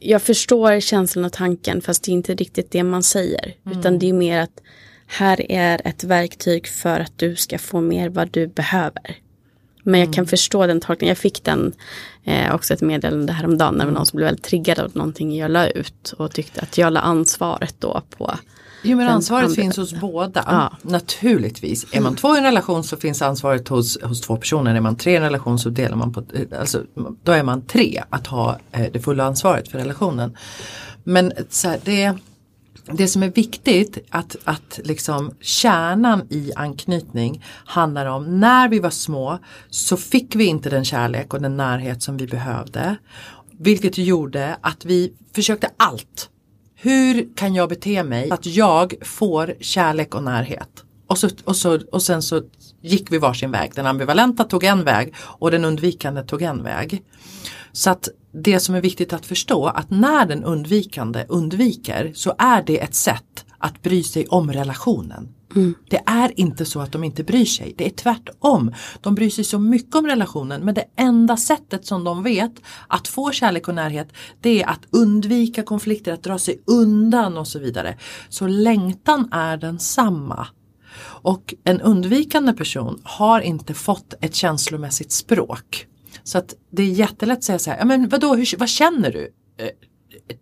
jag förstår känslan och tanken fast det är inte riktigt det man säger. Mm. Utan det är mer att här är ett verktyg för att du ska få mer vad du behöver. Men jag mm. kan förstå den tolkningen. Jag fick den eh, också ett meddelande häromdagen när det var någon som blev väldigt triggad av någonting jag la ut och tyckte att jag la ansvaret då på Jo men ansvaret finns hos båda. Ja. Naturligtvis. Är man två i en relation så finns ansvaret hos, hos två personer. Är man tre i en relation så delar man på, alltså, då är man tre att ha eh, det fulla ansvaret för relationen. Men så här, det, det som är viktigt att, att liksom kärnan i anknytning handlar om när vi var små så fick vi inte den kärlek och den närhet som vi behövde. Vilket gjorde att vi försökte allt hur kan jag bete mig så att jag får kärlek och närhet? Och, så, och, så, och sen så gick vi varsin väg. Den ambivalenta tog en väg och den undvikande tog en väg. Så att det som är viktigt att förstå att när den undvikande undviker så är det ett sätt att bry sig om relationen. Mm. Det är inte så att de inte bryr sig, det är tvärtom. De bryr sig så mycket om relationen men det enda sättet som de vet att få kärlek och närhet det är att undvika konflikter, att dra sig undan och så vidare. Så längtan är densamma. Och en undvikande person har inte fått ett känslomässigt språk. Så att det är jättelätt att säga så här, ja men vadå, hur, vad känner du?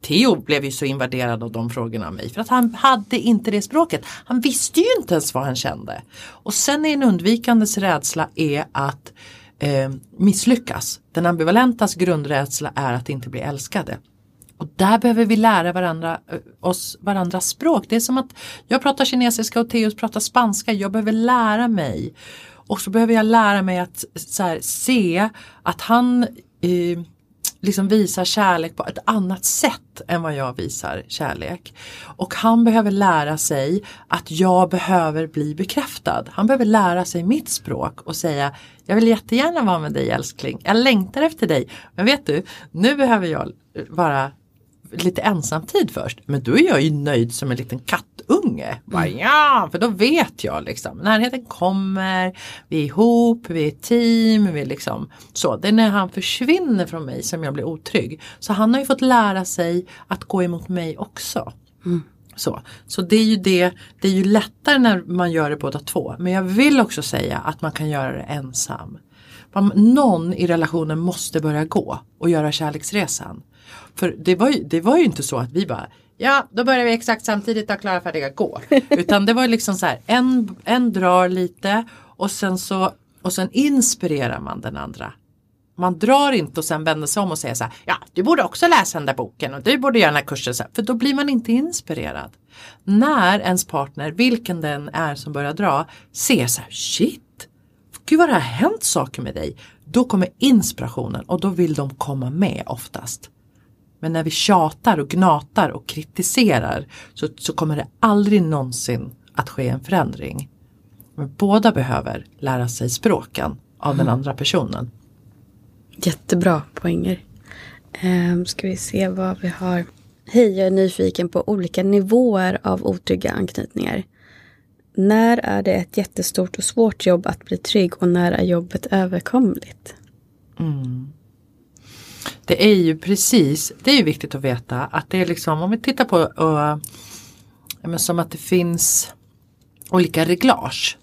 Theo blev ju så invaderad av de frågorna av mig för att han hade inte det språket. Han visste ju inte ens vad han kände. Och sen är en undvikandes rädsla är att eh, misslyckas. Den ambivalentas grundrädsla är att inte bli älskade. Och där behöver vi lära varandra, eh, oss varandras språk. Det är som att jag pratar kinesiska och Theos pratar spanska. Jag behöver lära mig. Och så behöver jag lära mig att här, se att han eh, liksom visar kärlek på ett annat sätt än vad jag visar kärlek. Och han behöver lära sig att jag behöver bli bekräftad. Han behöver lära sig mitt språk och säga jag vill jättegärna vara med dig älskling. Jag längtar efter dig. Men vet du, nu behöver jag vara lite ensamtid först. Men då är jag ju nöjd som en liten kattunge. Bara, mm. ja, för då vet jag liksom. Närheten kommer, vi är ihop, vi är team. Vi är liksom, så. Det är när han försvinner från mig som jag blir otrygg. Så han har ju fått lära sig att gå emot mig också. Mm. Så, så det är ju det, det är ju lättare när man gör det båda två. Men jag vill också säga att man kan göra det ensam. Någon i relationen måste börja gå och göra kärleksresan. För det var, ju, det var ju inte så att vi bara Ja, då börjar vi exakt samtidigt och klara färdiga gå. Utan det var liksom så här, en, en drar lite och sen så och sen inspirerar man den andra. Man drar inte och sen vänder sig om och säger så här, ja du borde också läsa den där boken och du borde göra den här kursen. Så här, för då blir man inte inspirerad. När ens partner, vilken den är som börjar dra, ser så här, shit, gud vad det har hänt saker med dig. Då kommer inspirationen och då vill de komma med oftast. Men när vi tjatar och gnatar och kritiserar så, så kommer det aldrig någonsin att ske en förändring. Men båda behöver lära sig språken av mm. den andra personen. Jättebra poänger. Um, ska vi se vad vi har. Hej, jag är nyfiken på olika nivåer av otrygga anknytningar. När är det ett jättestort och svårt jobb att bli trygg och när är jobbet överkomligt? Mm. Det är ju precis, det är ju viktigt att veta att det är liksom om vi tittar på uh, som att det finns olika reglage.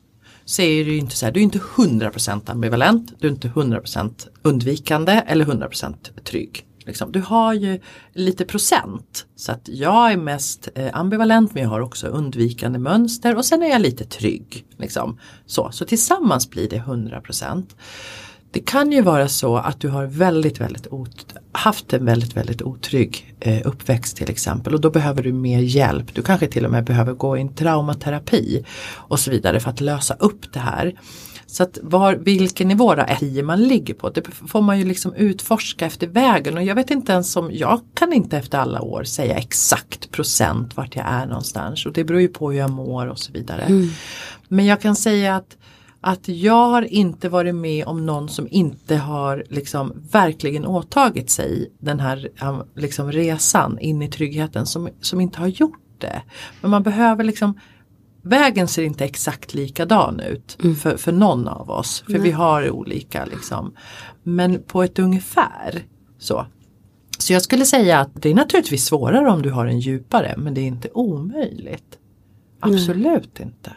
Så är det ju inte så här, du är inte 100% ambivalent, du är inte 100% undvikande eller 100% trygg. Liksom. Du har ju lite procent. Så att jag är mest eh, ambivalent men jag har också undvikande mönster och sen är jag lite trygg. Liksom. Så, så tillsammans blir det 100%. Det kan ju vara så att du har väldigt, väldigt haft en väldigt, väldigt otrygg eh, uppväxt till exempel och då behöver du mer hjälp. Du kanske till och med behöver gå in traumaterapi och så vidare för att lösa upp det här. Så att var, vilken nivå då man ligger på, det får man ju liksom utforska efter vägen och jag vet inte ens om, jag kan inte efter alla år säga exakt procent vart jag är någonstans och det beror ju på hur jag mår och så vidare. Mm. Men jag kan säga att att jag har inte varit med om någon som inte har liksom verkligen åtagit sig den här liksom resan in i tryggheten som, som inte har gjort det. Men man behöver liksom Vägen ser inte exakt likadan ut mm. för, för någon av oss. För Nej. vi har olika liksom. Men på ett ungefär så. Så jag skulle säga att det är naturligtvis svårare om du har en djupare men det är inte omöjligt. Absolut Nej. inte.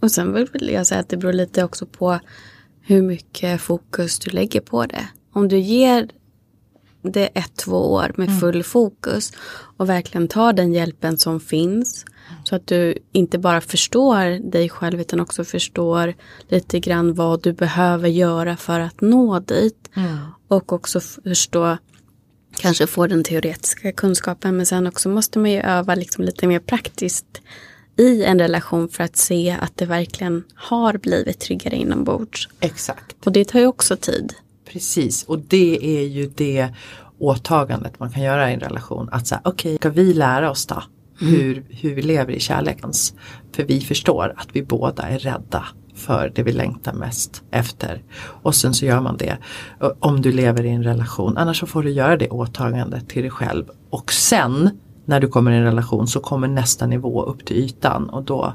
Och sen vill jag säga att det beror lite också på hur mycket fokus du lägger på det. Om du ger det ett, två år med mm. full fokus och verkligen tar den hjälpen som finns. Så att du inte bara förstår dig själv utan också förstår lite grann vad du behöver göra för att nå dit. Mm. Och också förstå, kanske få den teoretiska kunskapen men sen också måste man ju öva liksom lite mer praktiskt i en relation för att se att det verkligen har blivit tryggare inombords. Exakt. Och det tar ju också tid. Precis och det är ju det åtagandet man kan göra i en relation. Att säga okej, okay, ska vi lära oss då mm. hur, hur vi lever i kärlekens. För vi förstår att vi båda är rädda för det vi längtar mest efter. Och sen så gör man det om du lever i en relation. Annars så får du göra det åtagandet till dig själv. Och sen när du kommer i en relation så kommer nästa nivå upp till ytan och då,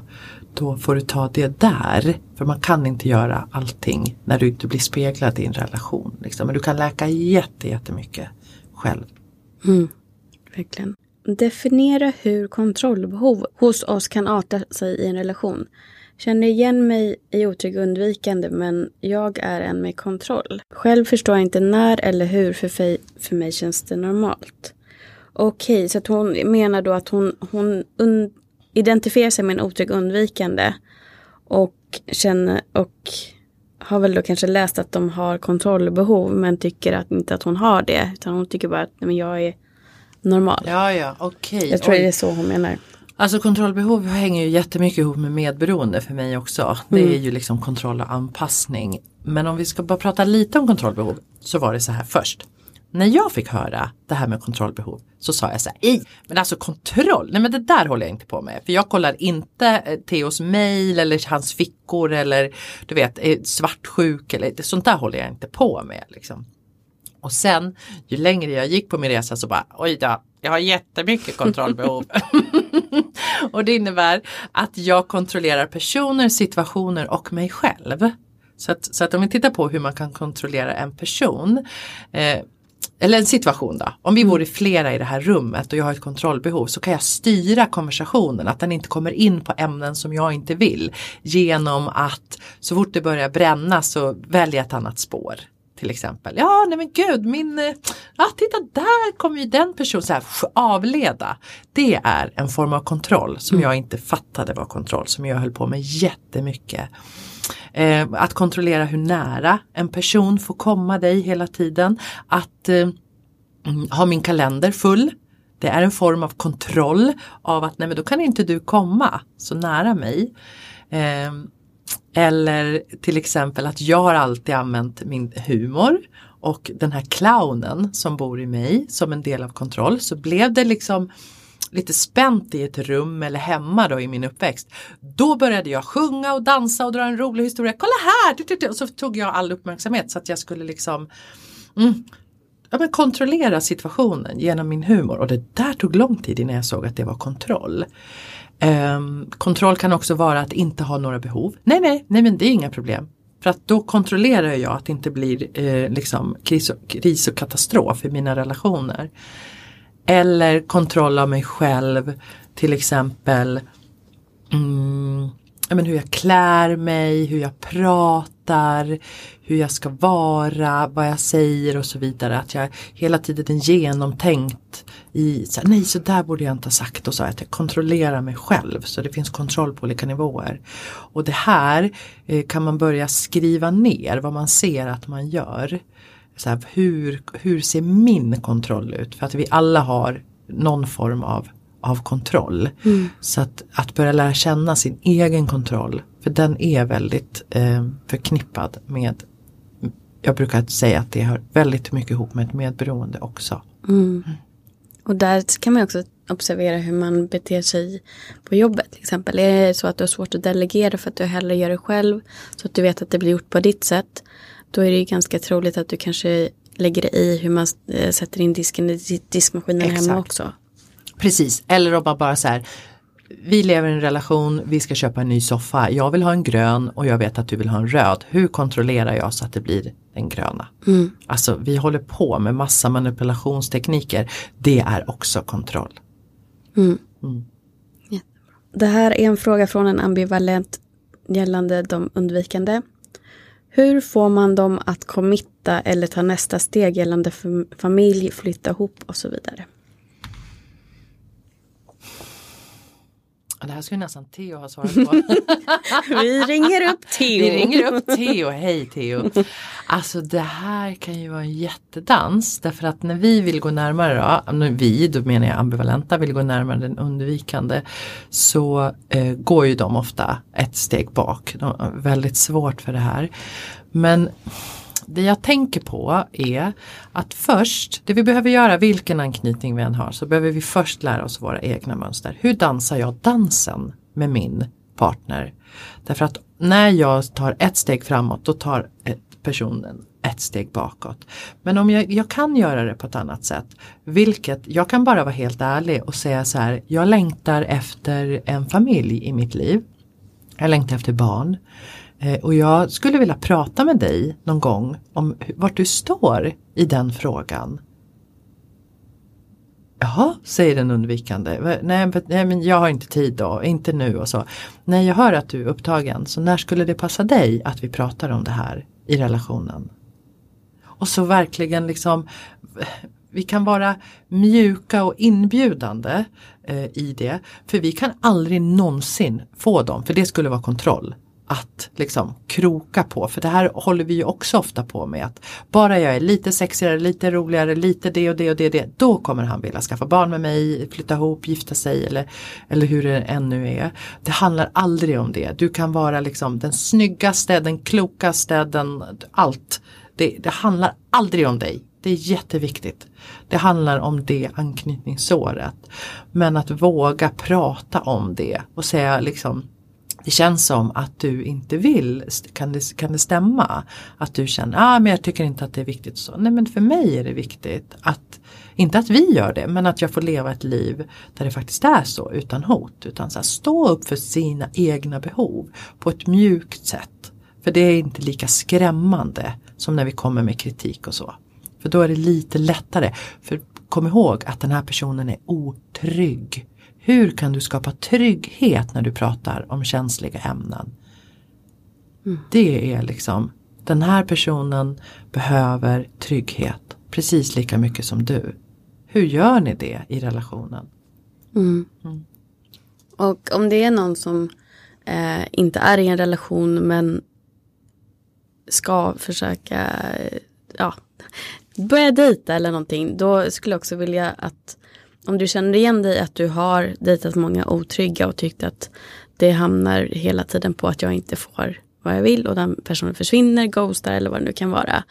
då får du ta det där. För man kan inte göra allting när du inte blir speglad i en relation. Liksom. Men du kan läka jätte, jättemycket själv. Mm, verkligen. Definiera hur kontrollbehov hos oss kan arta sig i en relation. Känner igen mig i otrygg undvikande men jag är en med kontroll. Själv förstår jag inte när eller hur för, för mig känns det normalt. Okej, okay, så att hon menar då att hon, hon identifierar sig med en otrygg undvikande. Och känner och har väl då kanske läst att de har kontrollbehov men tycker att inte att hon har det. Utan hon tycker bara att men jag är normal. Ja, ja, okej. jag tror Oj. det är så hon menar. Alltså kontrollbehov hänger ju jättemycket ihop med medberoende för mig också. Det är ju liksom kontroll och anpassning. Men om vi ska bara prata lite om kontrollbehov så var det så här först. När jag fick höra det här med kontrollbehov så sa jag så här, "Ej, men alltså kontroll, nej men det där håller jag inte på med. För jag kollar inte eh, Theos mail eller hans fickor eller du vet eh, svartsjuk eller sånt där håller jag inte på med. Liksom. Och sen ju längre jag gick på min resa så bara oj då, jag har jättemycket kontrollbehov. och det innebär att jag kontrollerar personer, situationer och mig själv. Så att, så att om vi tittar på hur man kan kontrollera en person eh, eller en situation då. Om vi vore flera i det här rummet och jag har ett kontrollbehov så kan jag styra konversationen att den inte kommer in på ämnen som jag inte vill. Genom att så fort det börjar bränna så välja ett annat spår. Till exempel. Ja, nej men gud, min, eh, ja titta där kommer ju den personen så här, avleda. Det är en form av kontroll som jag inte fattade var kontroll, som jag höll på med jättemycket. Eh, att kontrollera hur nära en person får komma dig hela tiden. Att eh, mm, ha min kalender full. Det är en form av kontroll av att nej men då kan inte du komma så nära mig. Eh, eller till exempel att jag har alltid använt min humor och den här clownen som bor i mig som en del av kontroll så blev det liksom lite spänt i ett rum eller hemma då i min uppväxt. Då började jag sjunga och dansa och dra en rolig historia. Kolla här! Och så tog jag all uppmärksamhet så att jag skulle liksom mm, ja, men kontrollera situationen genom min humor och det där tog lång tid innan jag såg att det var kontroll. Ehm, kontroll kan också vara att inte ha några behov. Nej, nej, nej men det är inga problem. För att då kontrollerar jag att det inte blir eh, liksom kris och, kris och katastrof i mina relationer. Eller kontroll av mig själv, till exempel mm, men hur jag klär mig, hur jag pratar, hur jag ska vara, vad jag säger och så vidare. Att jag hela tiden är genomtänkt i, så här, nej så där borde jag inte ha sagt och så att jag kontrollerar mig själv så det finns kontroll på olika nivåer. Och det här eh, kan man börja skriva ner vad man ser att man gör. Så här, hur, hur ser min kontroll ut? För att vi alla har någon form av av kontroll. Så att, att börja lära känna sin egen kontroll, för den är väldigt eh, förknippad med, jag brukar säga att det hör väldigt mycket ihop med ett medberoende också. Och där kan man också observera hur man beter sig på jobbet till exempel. Är det så att du har svårt att delegera för att du hellre gör det själv så att du vet att det blir gjort på ditt sätt. Då är det ju ganska troligt att du kanske lägger dig i hur man eh, sätter in disken i di- diskmaskinen hemma Exakt. också. Precis, eller om man bara så här vi lever i en relation, vi ska köpa en ny soffa. Jag vill ha en grön och jag vet att du vill ha en röd. Hur kontrollerar jag så att det blir den gröna? Alltså vi håller på med massa manipulationstekniker. Det är också kontroll. Det här är en fråga från en ambivalent gällande de undvikande. Hur får man dem att committa eller ta nästa steg gällande fam- familj, flytta ihop och så vidare? Det här skulle nästan Theo ha svarat på. Vi ringer upp Theo. Vi ringer upp Theo, hej Theo. Alltså det här kan ju vara en jättedans därför att när vi vill gå närmare då, vi, då menar jag ambivalenta, vill gå närmare den undvikande så eh, går ju de ofta ett steg bak. De är väldigt svårt för det här. Men det jag tänker på är att först, det vi behöver göra, vilken anknytning vi än har, så behöver vi först lära oss våra egna mönster. Hur dansar jag dansen med min partner? Därför att när jag tar ett steg framåt, då tar ett- personen ett steg bakåt. Men om jag, jag kan göra det på ett annat sätt, vilket jag kan bara vara helt ärlig och säga så här, jag längtar efter en familj i mitt liv. Jag längtar efter barn. Eh, och jag skulle vilja prata med dig någon gång om vart du står i den frågan. Jaha, säger den undvikande. Nej, nej men jag har inte tid då, inte nu och så. Nej, jag hör att du är upptagen, så när skulle det passa dig att vi pratar om det här i relationen? Och så verkligen liksom vi kan vara mjuka och inbjudande eh, i det. För vi kan aldrig någonsin få dem, för det skulle vara kontroll att liksom kroka på. För det här håller vi ju också ofta på med. att Bara jag är lite sexigare, lite roligare, lite det och det och det, det då kommer han vilja skaffa barn med mig, flytta ihop, gifta sig eller, eller hur det ännu är. Det handlar aldrig om det. Du kan vara liksom den snyggaste, den klokaste, den allt. Det, det handlar aldrig om dig. Det är jätteviktigt. Det handlar om det anknytningsåret. Men att våga prata om det och säga liksom det känns som att du inte vill, kan det, kan det stämma? Att du känner, ah, men jag tycker inte att det är viktigt. Så. Nej men för mig är det viktigt att, inte att vi gör det, men att jag får leva ett liv där det faktiskt är så utan hot. Utan så här, stå upp för sina egna behov på ett mjukt sätt. För det är inte lika skrämmande som när vi kommer med kritik och så. För då är det lite lättare. För kom ihåg att den här personen är otrygg. Hur kan du skapa trygghet när du pratar om känsliga ämnen? Mm. Det är liksom, den här personen behöver trygghet precis lika mycket som du. Hur gör ni det i relationen? Mm. Mm. Och om det är någon som eh, inte är i en relation men ska försöka ja, börja dejta eller någonting. Då skulle jag också vilja att om du känner igen dig att du har dejtat många otrygga och tyckt att det hamnar hela tiden på att jag inte får vad jag vill och den personen försvinner, ghostar eller vad det nu kan vara.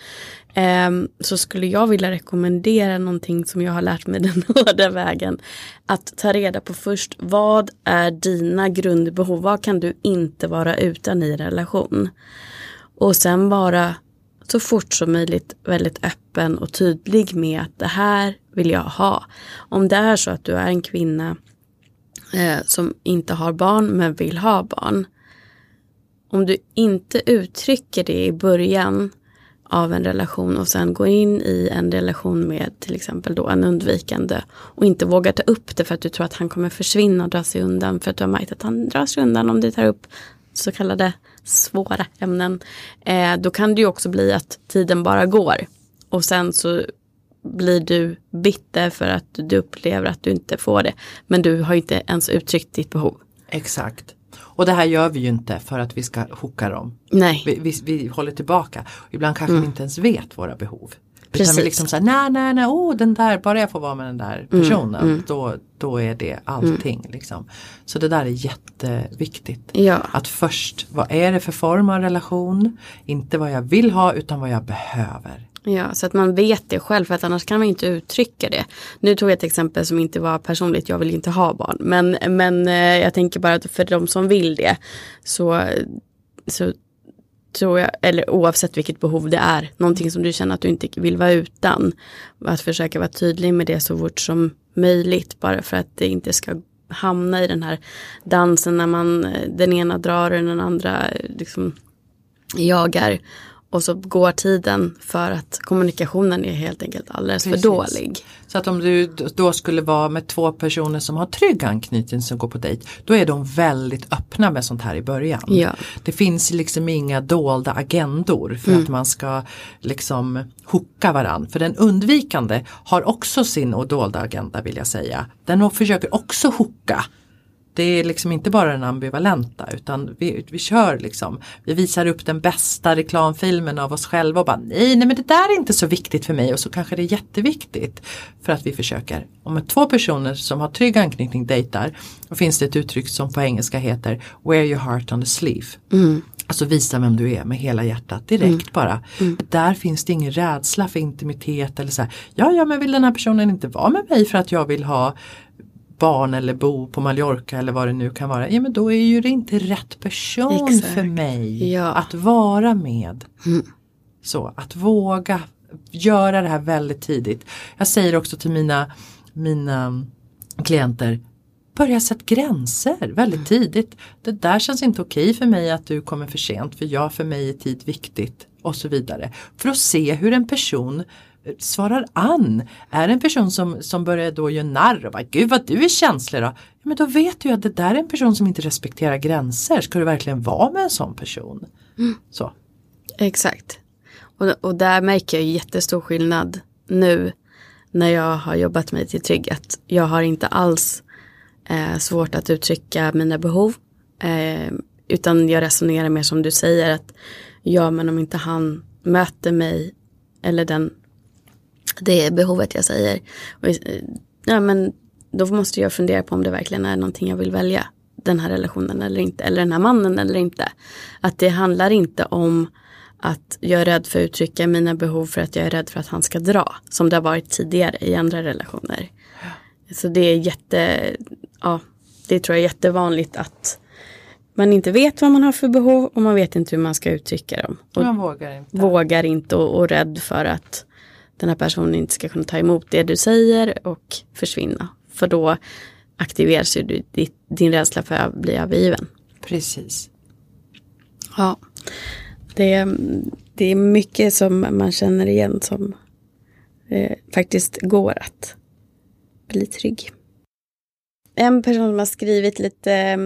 Um, så skulle jag vilja rekommendera någonting som jag har lärt mig den hårda vägen. Att ta reda på först vad är dina grundbehov? Vad kan du inte vara utan i relation? Och sen vara så fort som möjligt väldigt öppen och tydlig med att det här vill jag ha. Om det är så att du är en kvinna eh, som inte har barn men vill ha barn. Om du inte uttrycker det i början av en relation och sen går in i en relation med till exempel då en undvikande och inte vågar ta upp det för att du tror att han kommer försvinna och dra sig undan för att du har märkt att han drar sig undan om du tar upp så kallade svåra ämnen. Eh, då kan det ju också bli att tiden bara går och sen så blir du bitter för att du upplever att du inte får det. Men du har inte ens uttryckt ditt behov. Exakt. Och det här gör vi ju inte för att vi ska hooka dem. Nej. Vi, vi, vi håller tillbaka. Ibland kanske mm. vi inte ens vet våra behov. Precis. Utan vi liksom säger nej, nej, nej, oh, den där, bara jag får vara med den där mm, personen, mm, mm. Då, då är det allting. Mm. Liksom. Så det där är jätteviktigt. Ja. Att först, vad är det för form av relation? Inte vad jag vill ha utan vad jag behöver. Ja, så att man vet det själv för att annars kan man inte uttrycka det. Nu tog jag ett exempel som inte var personligt, jag vill inte ha barn. Men, men eh, jag tänker bara att för de som vill det så, så tror jag, eller oavsett vilket behov det är, någonting som du känner att du inte vill vara utan. Att försöka vara tydlig med det så fort som möjligt bara för att det inte ska hamna i den här dansen när man eh, den ena drar och den andra eh, liksom jagar. Och så går tiden för att kommunikationen är helt enkelt alldeles Precis. för dålig. Så att om du då skulle vara med två personer som har trygg anknytning som går på dejt. Då är de väldigt öppna med sånt här i början. Ja. Det finns liksom inga dolda agendor för mm. att man ska liksom hooka varann. För den undvikande har också sin dolda agenda vill jag säga. Den försöker också hooka det är liksom inte bara den ambivalenta utan vi, vi kör liksom, vi visar upp den bästa reklamfilmen av oss själva och bara nej, nej men det där är inte så viktigt för mig och så kanske det är jätteviktigt. För att vi försöker, om två personer som har trygg anknytning dejtar, då finns det ett uttryck som på engelska heter wear your heart on the sleeve. Mm. Alltså visa vem du är med hela hjärtat direkt mm. bara. Mm. Där finns det ingen rädsla för intimitet eller så här, ja ja men vill den här personen inte vara med mig för att jag vill ha barn eller bo på Mallorca eller vad det nu kan vara. Ja men då är ju det inte rätt person Exakt. för mig ja. att vara med. Mm. Så att våga göra det här väldigt tidigt. Jag säger också till mina, mina klienter Börja sätta gränser väldigt mm. tidigt. Det där känns inte okej för mig att du kommer för sent för jag för mig är tid viktigt och så vidare. För att se hur en person svarar an. Är en person som, som börjar då göra narr och bara gud vad du är känslig då. Ja, men då vet du att det där är en person som inte respekterar gränser. Ska du verkligen vara med en sån person? Mm. Så. Exakt. Och, och där märker jag jättestor skillnad nu när jag har jobbat mig till trygghet. Jag har inte alls eh, svårt att uttrycka mina behov. Eh, utan jag resonerar mer som du säger att ja men om inte han möter mig eller den det behovet jag säger. Och, ja, men då måste jag fundera på om det verkligen är någonting jag vill välja. Den här relationen eller inte. Eller den här mannen eller inte. Att det handlar inte om att jag är rädd för att uttrycka mina behov för att jag är rädd för att han ska dra. Som det har varit tidigare i andra relationer. Så det är jätte, ja, det tror jag är jättevanligt att man inte vet vad man har för behov och man vet inte hur man ska uttrycka dem. Och man vågar inte. Vågar inte och, och rädd för att den här personen inte ska kunna ta emot det du säger och försvinna. För då aktiveras ju din, rädsla för att bli övergiven. Precis. Ja, det, det är mycket som man känner igen som eh, faktiskt går att bli trygg. En person som har skrivit lite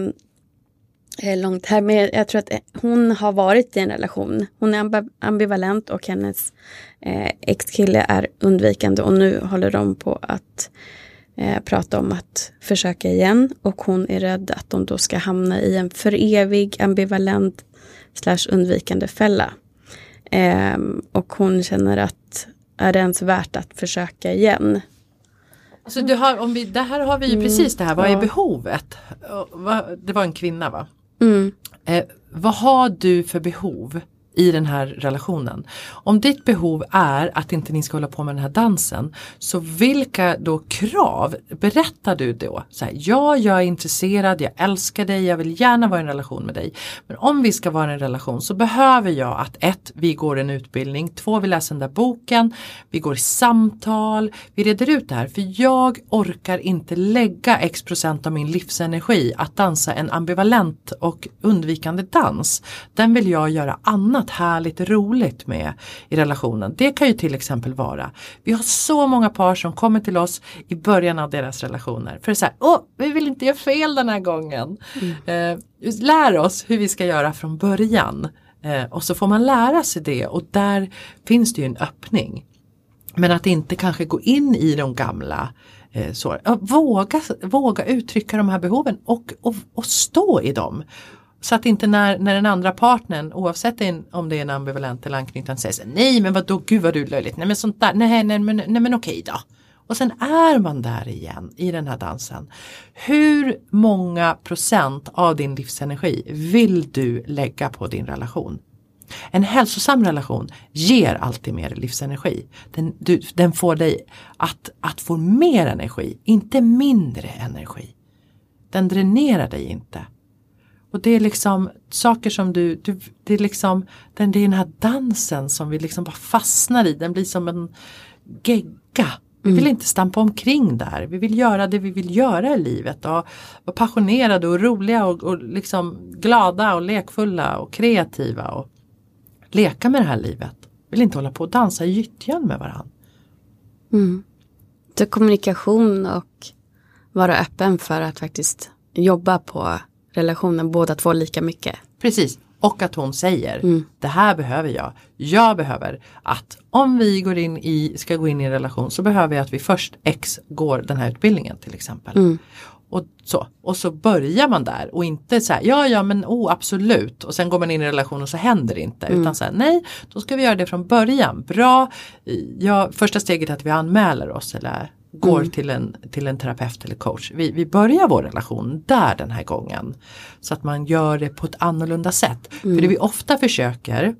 långt här, men jag tror att hon har varit i en relation. Hon är ambivalent och hennes eh, ex-kille är undvikande och nu håller de på att eh, prata om att försöka igen och hon är rädd att de då ska hamna i en för evig ambivalent slash undvikande fälla. Eh, och hon känner att är det ens värt att försöka igen? Så du har, om vi, det här har vi ju mm, precis det här, vad ja. är behovet? Det var en kvinna va? Mm. Eh, vad har du för behov? I den här relationen. Om ditt behov är att inte ni ska hålla på med den här dansen, så vilka då krav berättar du då? Så här, ja, jag är intresserad, jag älskar dig, jag vill gärna vara i en relation med dig. Men om vi ska vara i en relation så behöver jag att ett, vi går en utbildning, två, vi läser den där boken, vi går i samtal, vi reder ut det här. För jag orkar inte lägga x procent av min livsenergi att dansa en ambivalent och undvikande dans. Den vill jag göra annat annat härligt roligt med i relationen. Det kan ju till exempel vara, vi har så många par som kommer till oss i början av deras relationer. För att säga, åh, vi vill inte göra fel den här gången. Mm. Eh, lär oss hur vi ska göra från början. Eh, och så får man lära sig det och där finns det ju en öppning. Men att inte kanske gå in i de gamla eh, så, våga, våga uttrycka de här behoven och, och, och stå i dem. Så att inte när, när den andra partnern, oavsett om det är en ambivalent eller anknytande, säger nej men vadå, gud vad du är löjligt, nej men sånt där, nej, nej, men, nej men okej då. Och sen är man där igen i den här dansen. Hur många procent av din livsenergi vill du lägga på din relation? En hälsosam relation ger alltid mer livsenergi. Den, du, den får dig att, att få mer energi, inte mindre energi. Den dränerar dig inte. Och det är liksom saker som du, du det är liksom den, det är den här dansen som vi liksom bara fastnar i. Den blir som en gegga. Vi vill mm. inte stampa omkring där. Vi vill göra det vi vill göra i livet. Och vara passionerade och roliga och, och liksom glada och lekfulla och kreativa. Och leka med det här livet. Vi vill inte hålla på och dansa i gyttjan med varandra. Mm. Så kommunikation och vara öppen för att faktiskt jobba på relationen båda två lika mycket. Precis. Och att hon säger mm. det här behöver jag. Jag behöver att om vi går in i, ska gå in i en relation så behöver jag att vi först X går den här utbildningen till exempel. Mm. Och så, och så börjar man där och inte så här, ja ja men oh absolut och sen går man in i en relation och så händer det inte. Mm. Utan så här, nej, då ska vi göra det från början. Bra, ja, första steget är att vi anmäler oss eller går mm. till, en, till en terapeut eller coach. Vi, vi börjar vår relation där den här gången. Så att man gör det på ett annorlunda sätt. Mm. För det vi ofta försöker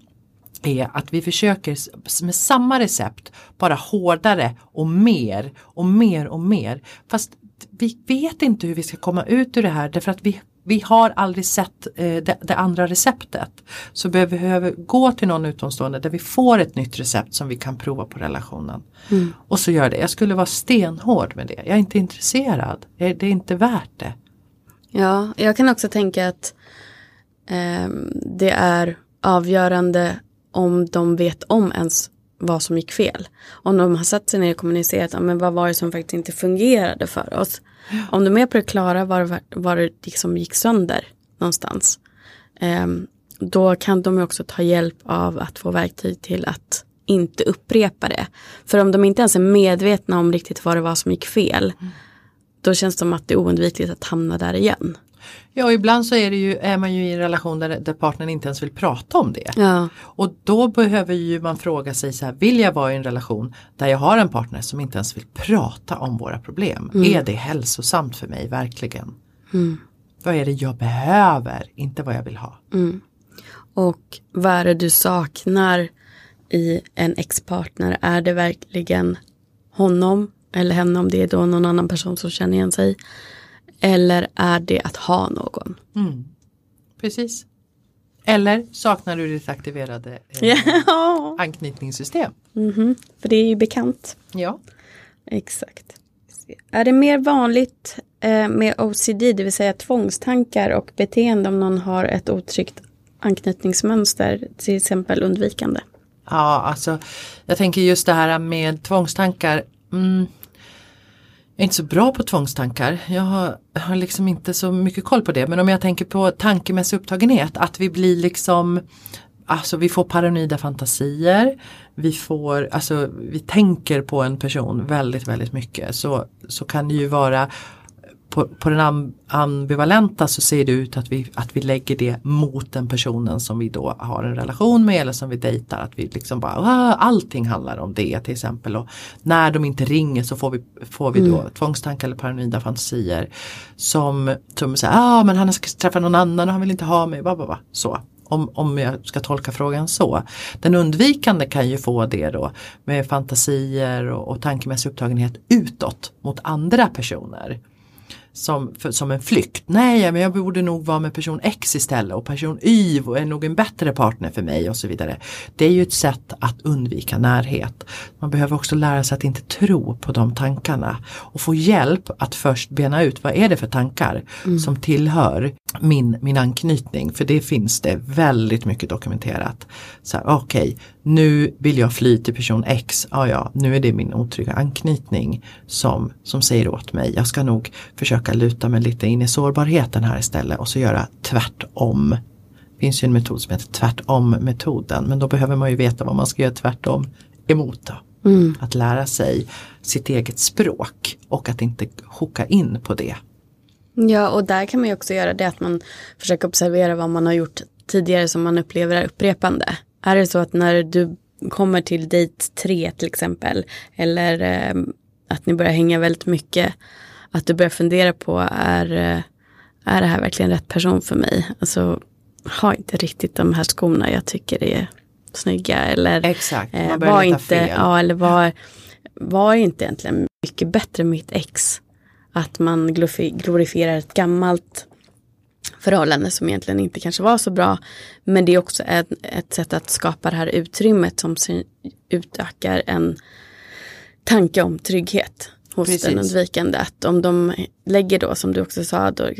är att vi försöker med samma recept bara hårdare och mer och mer och mer. Fast vi vet inte hur vi ska komma ut ur det här därför att vi vi har aldrig sett eh, det, det, andra receptet. Så vi behöver gå till någon utomstående där vi får ett nytt recept som vi kan prova på relationen. Mm. Och så gör det. Jag skulle vara stenhård med det. Jag är inte intresserad. Det är inte värt det. Ja, jag kan också tänka att eh, det är avgörande om de vet om ens vad som gick fel. Om de har satt sig ner och kommunicerat, men vad var det som faktiskt inte fungerade för oss. Om de är på det klara var, var det liksom gick sönder någonstans. Eh, då kan de också ta hjälp av att få verktyg till att inte upprepa det. För om de inte ens är medvetna om riktigt vad det var som gick fel. Mm. Då känns det som att det är oundvikligt att hamna där igen. Ja, ibland så är, det ju, är man ju i en relation där, där partnern inte ens vill prata om det. Ja. Och då behöver ju man fråga sig så här, vill jag vara i en relation där jag har en partner som inte ens vill prata om våra problem? Är det hälsosamt för mig verkligen? Vad är det jag behöver, inte vad jag vill ha. Och vad är det du saknar i en ex-partner? Är det verkligen honom eller henne om det är då någon annan person som känner igen sig? Eller är det att ha någon? Precis. Eller saknar du ditt aktiverade eh, Ja, anknytningssystem? för det är ju bekant. Ja. Exakt. Är det mer vanligt eh, med OCD, det vill säga tvångstankar och beteende om någon har ett otryggt anknytningsmönster, till exempel undvikande? Ja, alltså jag tänker just det här med tvångstankar. Mm, jag är inte så bra på tvångstankar. Jag har, har liksom inte så mycket koll på det. Men om jag tänker på tankemässig upptagenhet, att vi blir liksom Alltså vi får paranoida fantasier. Vi får, alltså vi tänker på en person väldigt, väldigt mycket. Så, så kan det ju vara på, på den am- ambivalenta så ser det ut att vi, att vi lägger det mot den personen som vi då har en relation med eller som vi dejtar. Att vi liksom bara, "Ah, allting handlar om det till exempel. Och när de inte ringer så får vi, får vi då tvångstankar eller paranoida fantasier. Som, som säger, ah men han ska träffa någon annan och han vill inte ha mig. Ba, ba, ba. Så. Om, om jag ska tolka frågan så. Den undvikande kan ju få det då med fantasier och, och tankemässig upptagenhet utåt mot andra personer som, för, som en flykt. Nej, men jag borde nog vara med person X istället och person Y är nog en bättre partner för mig och så vidare. Det är ju ett sätt att undvika närhet. Man behöver också lära sig att inte tro på de tankarna och få hjälp att först bena ut vad är det för tankar som tillhör min, min anknytning. För det finns det väldigt mycket dokumenterat. Okej, nu vill jag fly till person X. Ja, ja, nu är det min otrygga anknytning som, som säger åt mig. Jag ska nog försöka luta mig lite in i sårbarheten här istället och så göra tvärtom. Det finns ju en metod som heter tvärtom-metoden men då behöver man ju veta vad man ska göra tvärtom emot. Då. Att lära sig sitt eget språk och att inte hooka in på det. Ja, och där kan man ju också göra det att man försöker observera vad man har gjort tidigare som man upplever är upprepande. Är det så att när du kommer till dejt tre till exempel, eller eh, att ni börjar hänga väldigt mycket, att du börjar fundera på är, eh, är det här verkligen rätt person för mig? Alltså, har inte riktigt de här skorna jag tycker är snygga eller Exakt, man eh, börjar var leta inte, fel. ja, eller var, var inte egentligen mycket bättre med mitt ex? Att man glorifi- glorifierar ett gammalt förhållande som egentligen inte kanske var så bra. Men det är också ett, ett sätt att skapa det här utrymmet som utökar en tanke om trygghet hos Precis. den undvikande. Att om de lägger då, som du också sa, då,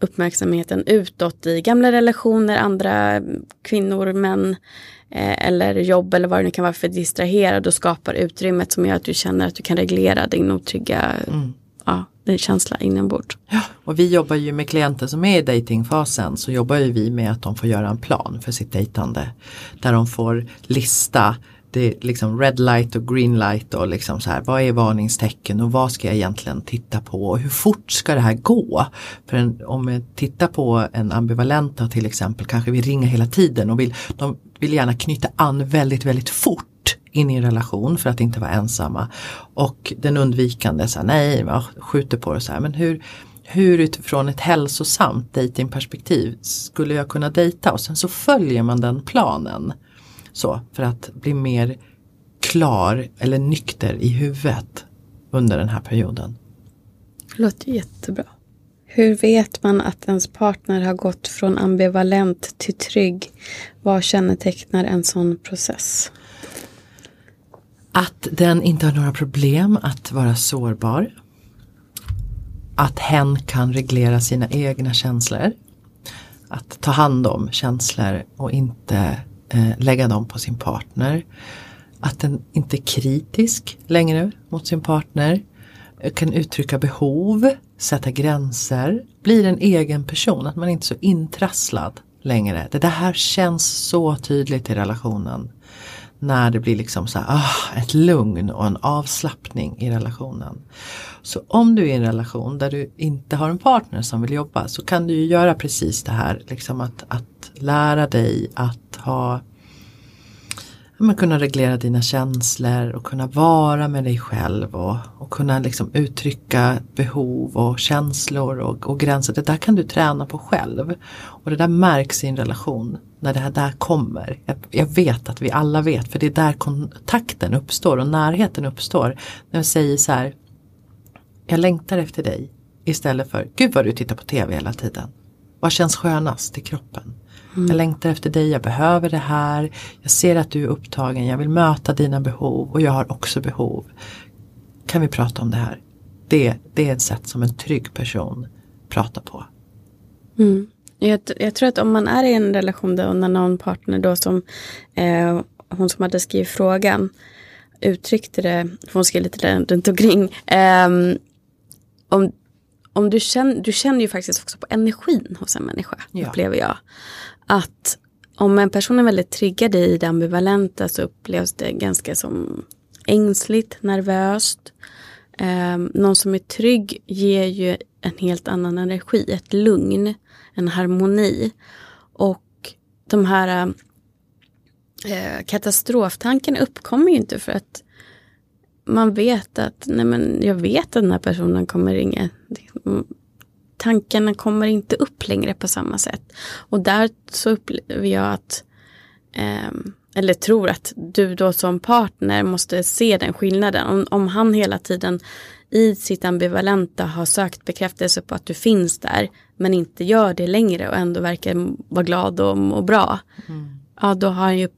uppmärksamheten utåt i gamla relationer, andra kvinnor, män eh, eller jobb eller vad det nu kan vara för distraherad och skapar utrymmet som gör att du känner att du kan reglera din otrygga ja, är känsla inombords. Ja, och vi jobbar ju med klienter som är i datingfasen så jobbar ju vi med att de får göra en plan för sitt dejtande. Där de får lista det är liksom red light och green light och liksom så här vad är varningstecken och vad ska jag egentligen titta på och hur fort ska det här gå? För en, om vi tittar på en ambivalenta till exempel kanske vi ringer hela tiden och vill, de vill gärna knyta an väldigt väldigt fort in i en relation för att inte vara ensamma. Och den undvikande, så här, nej, skjuter på det så här, men hur, hur utifrån ett hälsosamt datingperspektiv skulle jag kunna dejta? Och sen så följer man den planen. Så, för att bli mer klar eller nykter i huvudet under den här perioden. Det låter jättebra. Hur vet man att ens partner har gått från ambivalent till trygg? Vad kännetecknar en sån process? Att den inte har några problem att vara sårbar. Att hen kan reglera sina egna känslor. Att ta hand om känslor och inte eh, lägga dem på sin partner. Att den inte är kritisk längre mot sin partner. Kan uttrycka behov, sätta gränser. Blir en egen person, att man inte är så intrasslad längre. Det här känns så tydligt i relationen när det blir liksom så här, ah, ett lugn och en avslappning i relationen. Så om du är i en relation där du inte har en partner som vill jobba så kan du ju göra precis det här. Liksom att, att lära dig att ha men kunna reglera dina känslor och kunna vara med dig själv och, och kunna liksom uttrycka behov och känslor och, och, gränser. Det där kan du träna på själv. Och det där märks i en relation när det här där kommer. Jag, jag vet att vi alla vet för det är där kontakten uppstår och närheten uppstår. När jag säger så här, jag längtar efter dig istället för, gud vad du tittar på tv hela tiden. Vad känns skönast i kroppen? Mm. Jag längtar efter dig, jag behöver det här. Jag ser att du är upptagen, jag vill möta dina behov och jag har också behov. Kan vi prata om det här? Det, det är ett sätt som en trygg person pratar på. Mm. Jag, jag, tror att om man är i en relation där när någon partner då som eh, hon som hade skrivit frågan uttryckte det, hon skrev lite runt omkring. Eh, om, om du, känner, du känner ju faktiskt också på energin hos en människa, ja. upplever jag att om en person är väldigt triggad i det ambivalenta så upplevs det ganska som ängsligt, nervöst. Eh, någon som är trygg ger ju en helt annan energi, ett lugn, en harmoni. Och de här eh, katastroftankarna uppkommer ju inte för att man vet att, nej men jag vet att den här personen kommer ringa tankarna kommer inte upp längre på samma sätt. Och där så upplever jag att, eh, eller tror att du då som partner måste se den skillnaden. Om, om han hela tiden i sitt ambivalenta har sökt bekräftelse på att du finns där men inte gör det längre och ändå verkar vara glad och må bra. Mm. Ja, då har han ju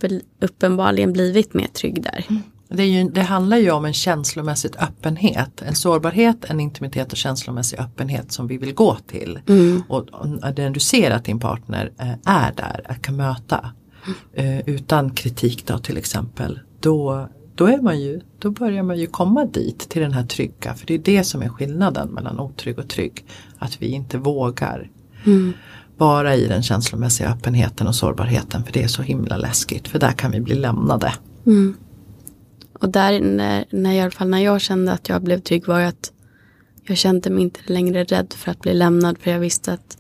uppenbarligen blivit mer trygg där. Mm. Det, ju, det, handlar ju om en känslomässig öppenhet, en sårbarhet, en intimitet och känslomässig öppenhet som vi vill gå till. Mm. Och, och när du ser att din partner eh, är där, kan möta mm. eh, utan kritik då till exempel, då, då, är man ju, då börjar man ju komma dit till den här trygga, för det är det som är skillnaden mellan otrygg och trygg. Att vi inte vågar mm. vara i den känslomässiga öppenheten och sårbarheten för det är så himla läskigt, för där kan vi bli lämnade. Mm. Och där när, när, i alla fall när jag kände att jag blev trygg var att jag kände mig inte längre rädd för att bli lämnad för jag visste att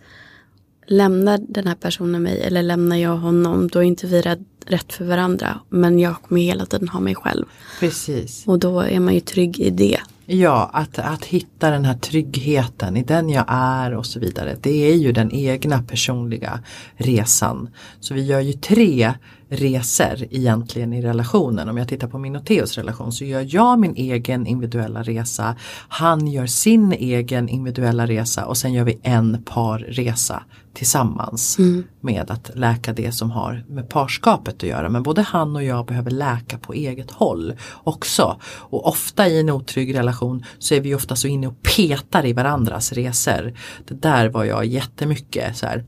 lämnar den här personen mig eller lämnar jag honom då är inte vi rädd, rätt för varandra. Men jag kommer hela tiden ha mig själv. Precis. Och då är man ju trygg i det. Ja, att, att hitta den här tryggheten i den jag är och så vidare. Det är ju den egna personliga resan. Så vi gör ju tre resor egentligen i relationen. Om jag tittar på min och Theos relation så gör jag min egen individuella resa. Han gör sin egen individuella resa och sen gör vi en parresa tillsammans mm. med att läka det som har med parskapet att göra. Men både han och jag behöver läka på eget håll också. Och ofta i en otrygg relation så är vi ofta så inne och petar i varandras resor. Det där var jag jättemycket så här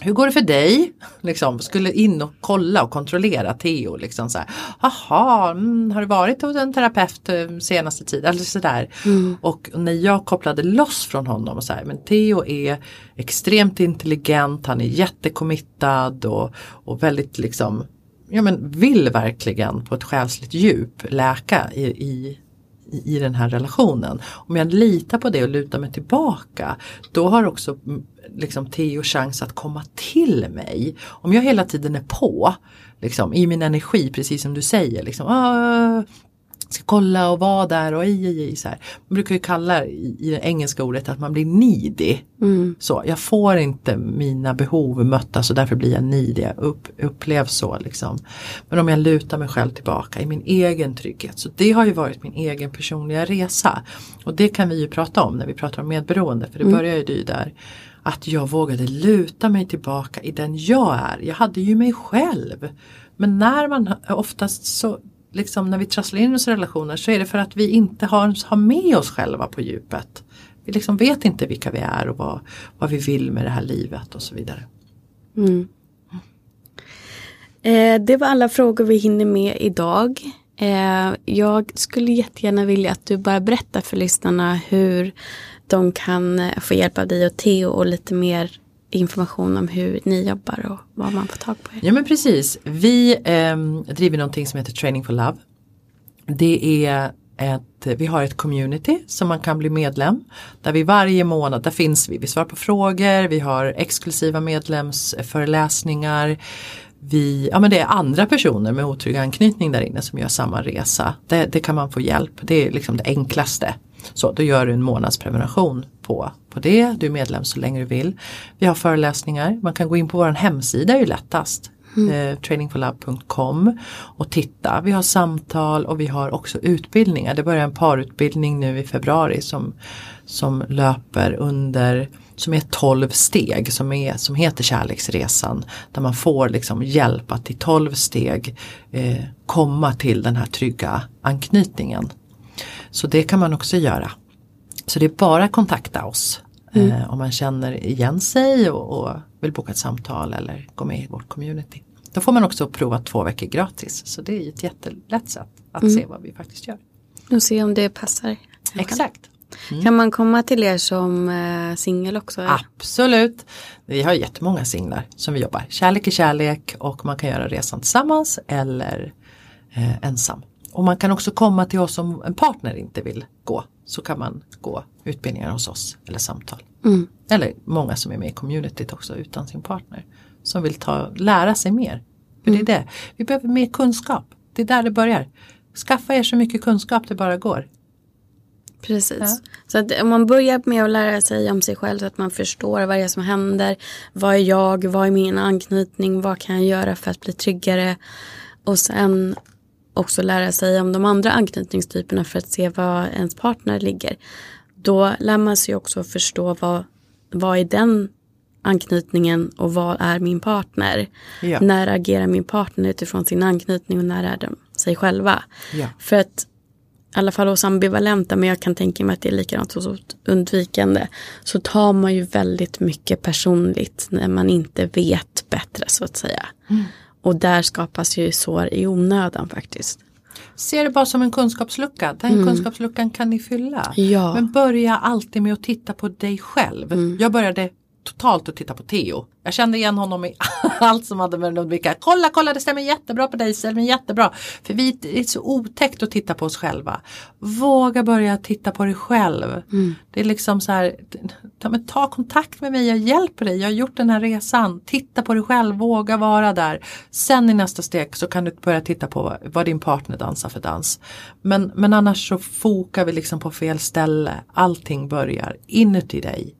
hur går det för dig? Liksom, skulle in och kolla och kontrollera Theo. Liksom så här, Jaha, mm, har du varit hos en terapeut eh, senaste tiden? Eller sådär. Mm. Och när jag kopplade loss från honom och så här, men Theo är extremt intelligent, han är jättekommittad och, och väldigt liksom, ja men vill verkligen på ett själsligt djup läka i, i i den här relationen. Om jag litar på det och lutar mig tillbaka då har också mm, liksom Theo chans att komma till mig. Om jag hela tiden är på liksom, i min energi precis som du säger. Liksom, ah, ska kolla och vara där och i, i, i så här. Man brukar ju kalla i, i det engelska ordet att man blir needy. Mm. Så, jag får inte mina behov mötta så därför blir jag needy. Jag upp, upplevs så liksom. Men om jag lutar mig själv tillbaka i min egen trygghet. Så det har ju varit min egen personliga resa. Och det kan vi ju prata om när vi pratar om medberoende för det mm. börjar ju där att jag vågade luta mig tillbaka i den jag är. Jag hade ju mig själv. Men när man oftast så liksom när vi trasslar in oss i relationer så är det för att vi inte har, har med oss själva på djupet. Vi liksom vet inte vilka vi är och vad, vad vi vill med det här livet och så vidare. Mm. Eh, det var alla frågor vi hinner med idag. Eh, jag skulle jättegärna vilja att du bara berättar för lyssnarna hur de kan få hjälp av dig och Theo och lite mer information om hur ni jobbar och vad man får tag på er. Ja men precis. Vi eh, driver någonting som heter Training for Love. Det är ett, vi har ett community som man kan bli medlem. Där vi varje månad, där finns vi, vi svarar på frågor, vi har exklusiva medlemsföreläsningar. Vi, ja men det är andra personer med otrygg anknytning där inne som gör samma resa. Det, det kan man få hjälp, det är liksom det enklaste. Så då gör du en månadsprenumeration på, på det, du är medlem så länge du vill. Vi har föreläsningar, man kan gå in på vår hemsida är ju lättast. Mm. Eh, trainingforlove.com och titta. Vi har samtal och vi har också utbildningar. Det börjar en parutbildning nu i februari som, som löper under som är 12 steg som, är, som heter Kärleksresan. Där man får liksom hjälp att i 12 steg eh, komma till den här trygga anknytningen. Så det kan man också göra. Så det är bara att kontakta oss mm. eh, om man känner igen sig och, och, vill boka ett samtal eller gå med i vårt community. Då får man också prova två veckor gratis. Så det är ett jättelätt sätt att mm. se vad vi faktiskt gör. Och se om det passar. Exakt. Mm. Kan man komma till er som eh, singel också? Absolut. Vi har jättemånga singlar som vi jobbar. Kärlek är kärlek och man kan göra resan tillsammans eller eh, ensam. Och man kan också komma till oss om en partner inte vill gå. Så kan man gå utbildningar hos oss eller samtal. Mm. Eller många som är med i communityt också utan sin partner. Som vill ta, lära sig mer. För mm. det är mm. det. Vi behöver mer kunskap. Det är där det börjar. Skaffa er så mycket kunskap det bara går. Precis. Ja. Så att om man börjar med att lära sig om sig själv så att man förstår vad det är som händer. Vad är jag? Vad är min anknytning? Vad kan jag göra för att bli tryggare? Och sen också lära sig om de andra anknytningstyperna för att se var ens partner ligger. Då lär man sig också förstå vad, vad är den anknytningen och vad är min partner? Ja. När agerar min partner utifrån sin anknytning och när är de sig själva? Ja. För att i alla fall hos ambivalenta, men jag kan tänka mig att det är likadant hos undvikande, så tar man ju väldigt mycket personligt när man inte vet bättre så att säga. Mm. Och där skapas ju sår i onödan faktiskt. Se det bara som en kunskapslucka. Den mm. kunskapsluckan kan ni fylla. Ja. Men börja alltid med att titta på dig själv. Mm. Jag började totalt att titta på Theo. Jag kände igen honom i allt som hade med Ludvika. Kolla, kolla det stämmer jättebra på dig Selmin, jättebra. För vi det är så otäckt att titta på oss själva. Våga börja titta på dig själv. Mm. Det är liksom så här, ta, men ta kontakt med mig, jag hjälper dig, jag har gjort den här resan. Titta på dig själv, våga vara där. Sen i nästa steg så kan du börja titta på vad din partner dansar för dans. Men, men annars så fokar vi liksom på fel ställe. Allting börjar inuti dig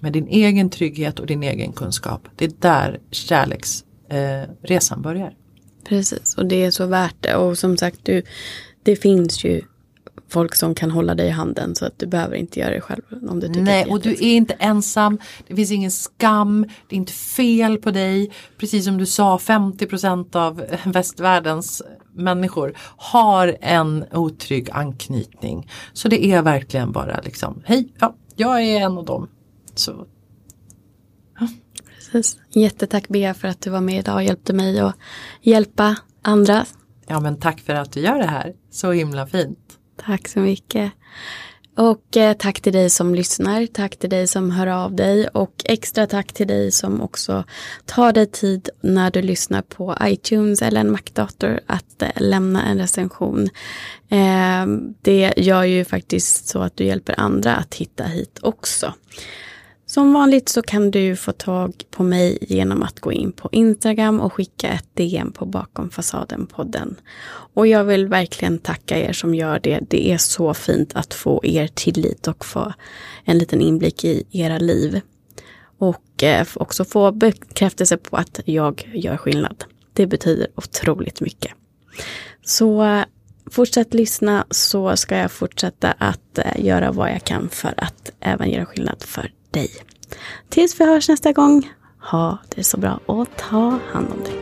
med din egen trygghet och din egen kunskap. Det är där kärleksresan eh, börjar. Precis, och det är så värt det. Och som sagt, du, det finns ju folk som kan hålla dig i handen så att du behöver inte göra det själv. Om du tycker Nej, och du är inte ensam. Det finns ingen skam. Det är inte fel på dig. Precis som du sa, 50% av västvärldens människor har en otrygg anknytning. Så det är verkligen bara liksom, hej, ja, jag är en av dem. Så. Precis. Jättetack Bea för att du var med idag och hjälpte mig att hjälpa andra. Ja men tack för att du gör det här. Så himla fint. Tack så mycket. Och eh, tack till dig som lyssnar, tack till dig som hör av dig och extra tack till dig som också tar dig tid när du lyssnar på iTunes eller en Mac-dator att eh, lämna en recension. Eh, det gör ju faktiskt så att du hjälper andra att hitta hit också. Som vanligt så kan du få tag på mig genom att gå in på Instagram och skicka ett DM på Bakom fasaden-podden. Och jag vill verkligen tacka er som gör det. Det är så fint att få er tillit och få en liten inblick i era liv. Och eh, också få bekräftelse på att jag gör skillnad. Det betyder otroligt mycket. Så eh, fortsätt lyssna så ska jag fortsätta att eh, göra vad jag kan för att även göra skillnad för dig. Tills vi hörs nästa gång, ha det så bra och ta hand om dig.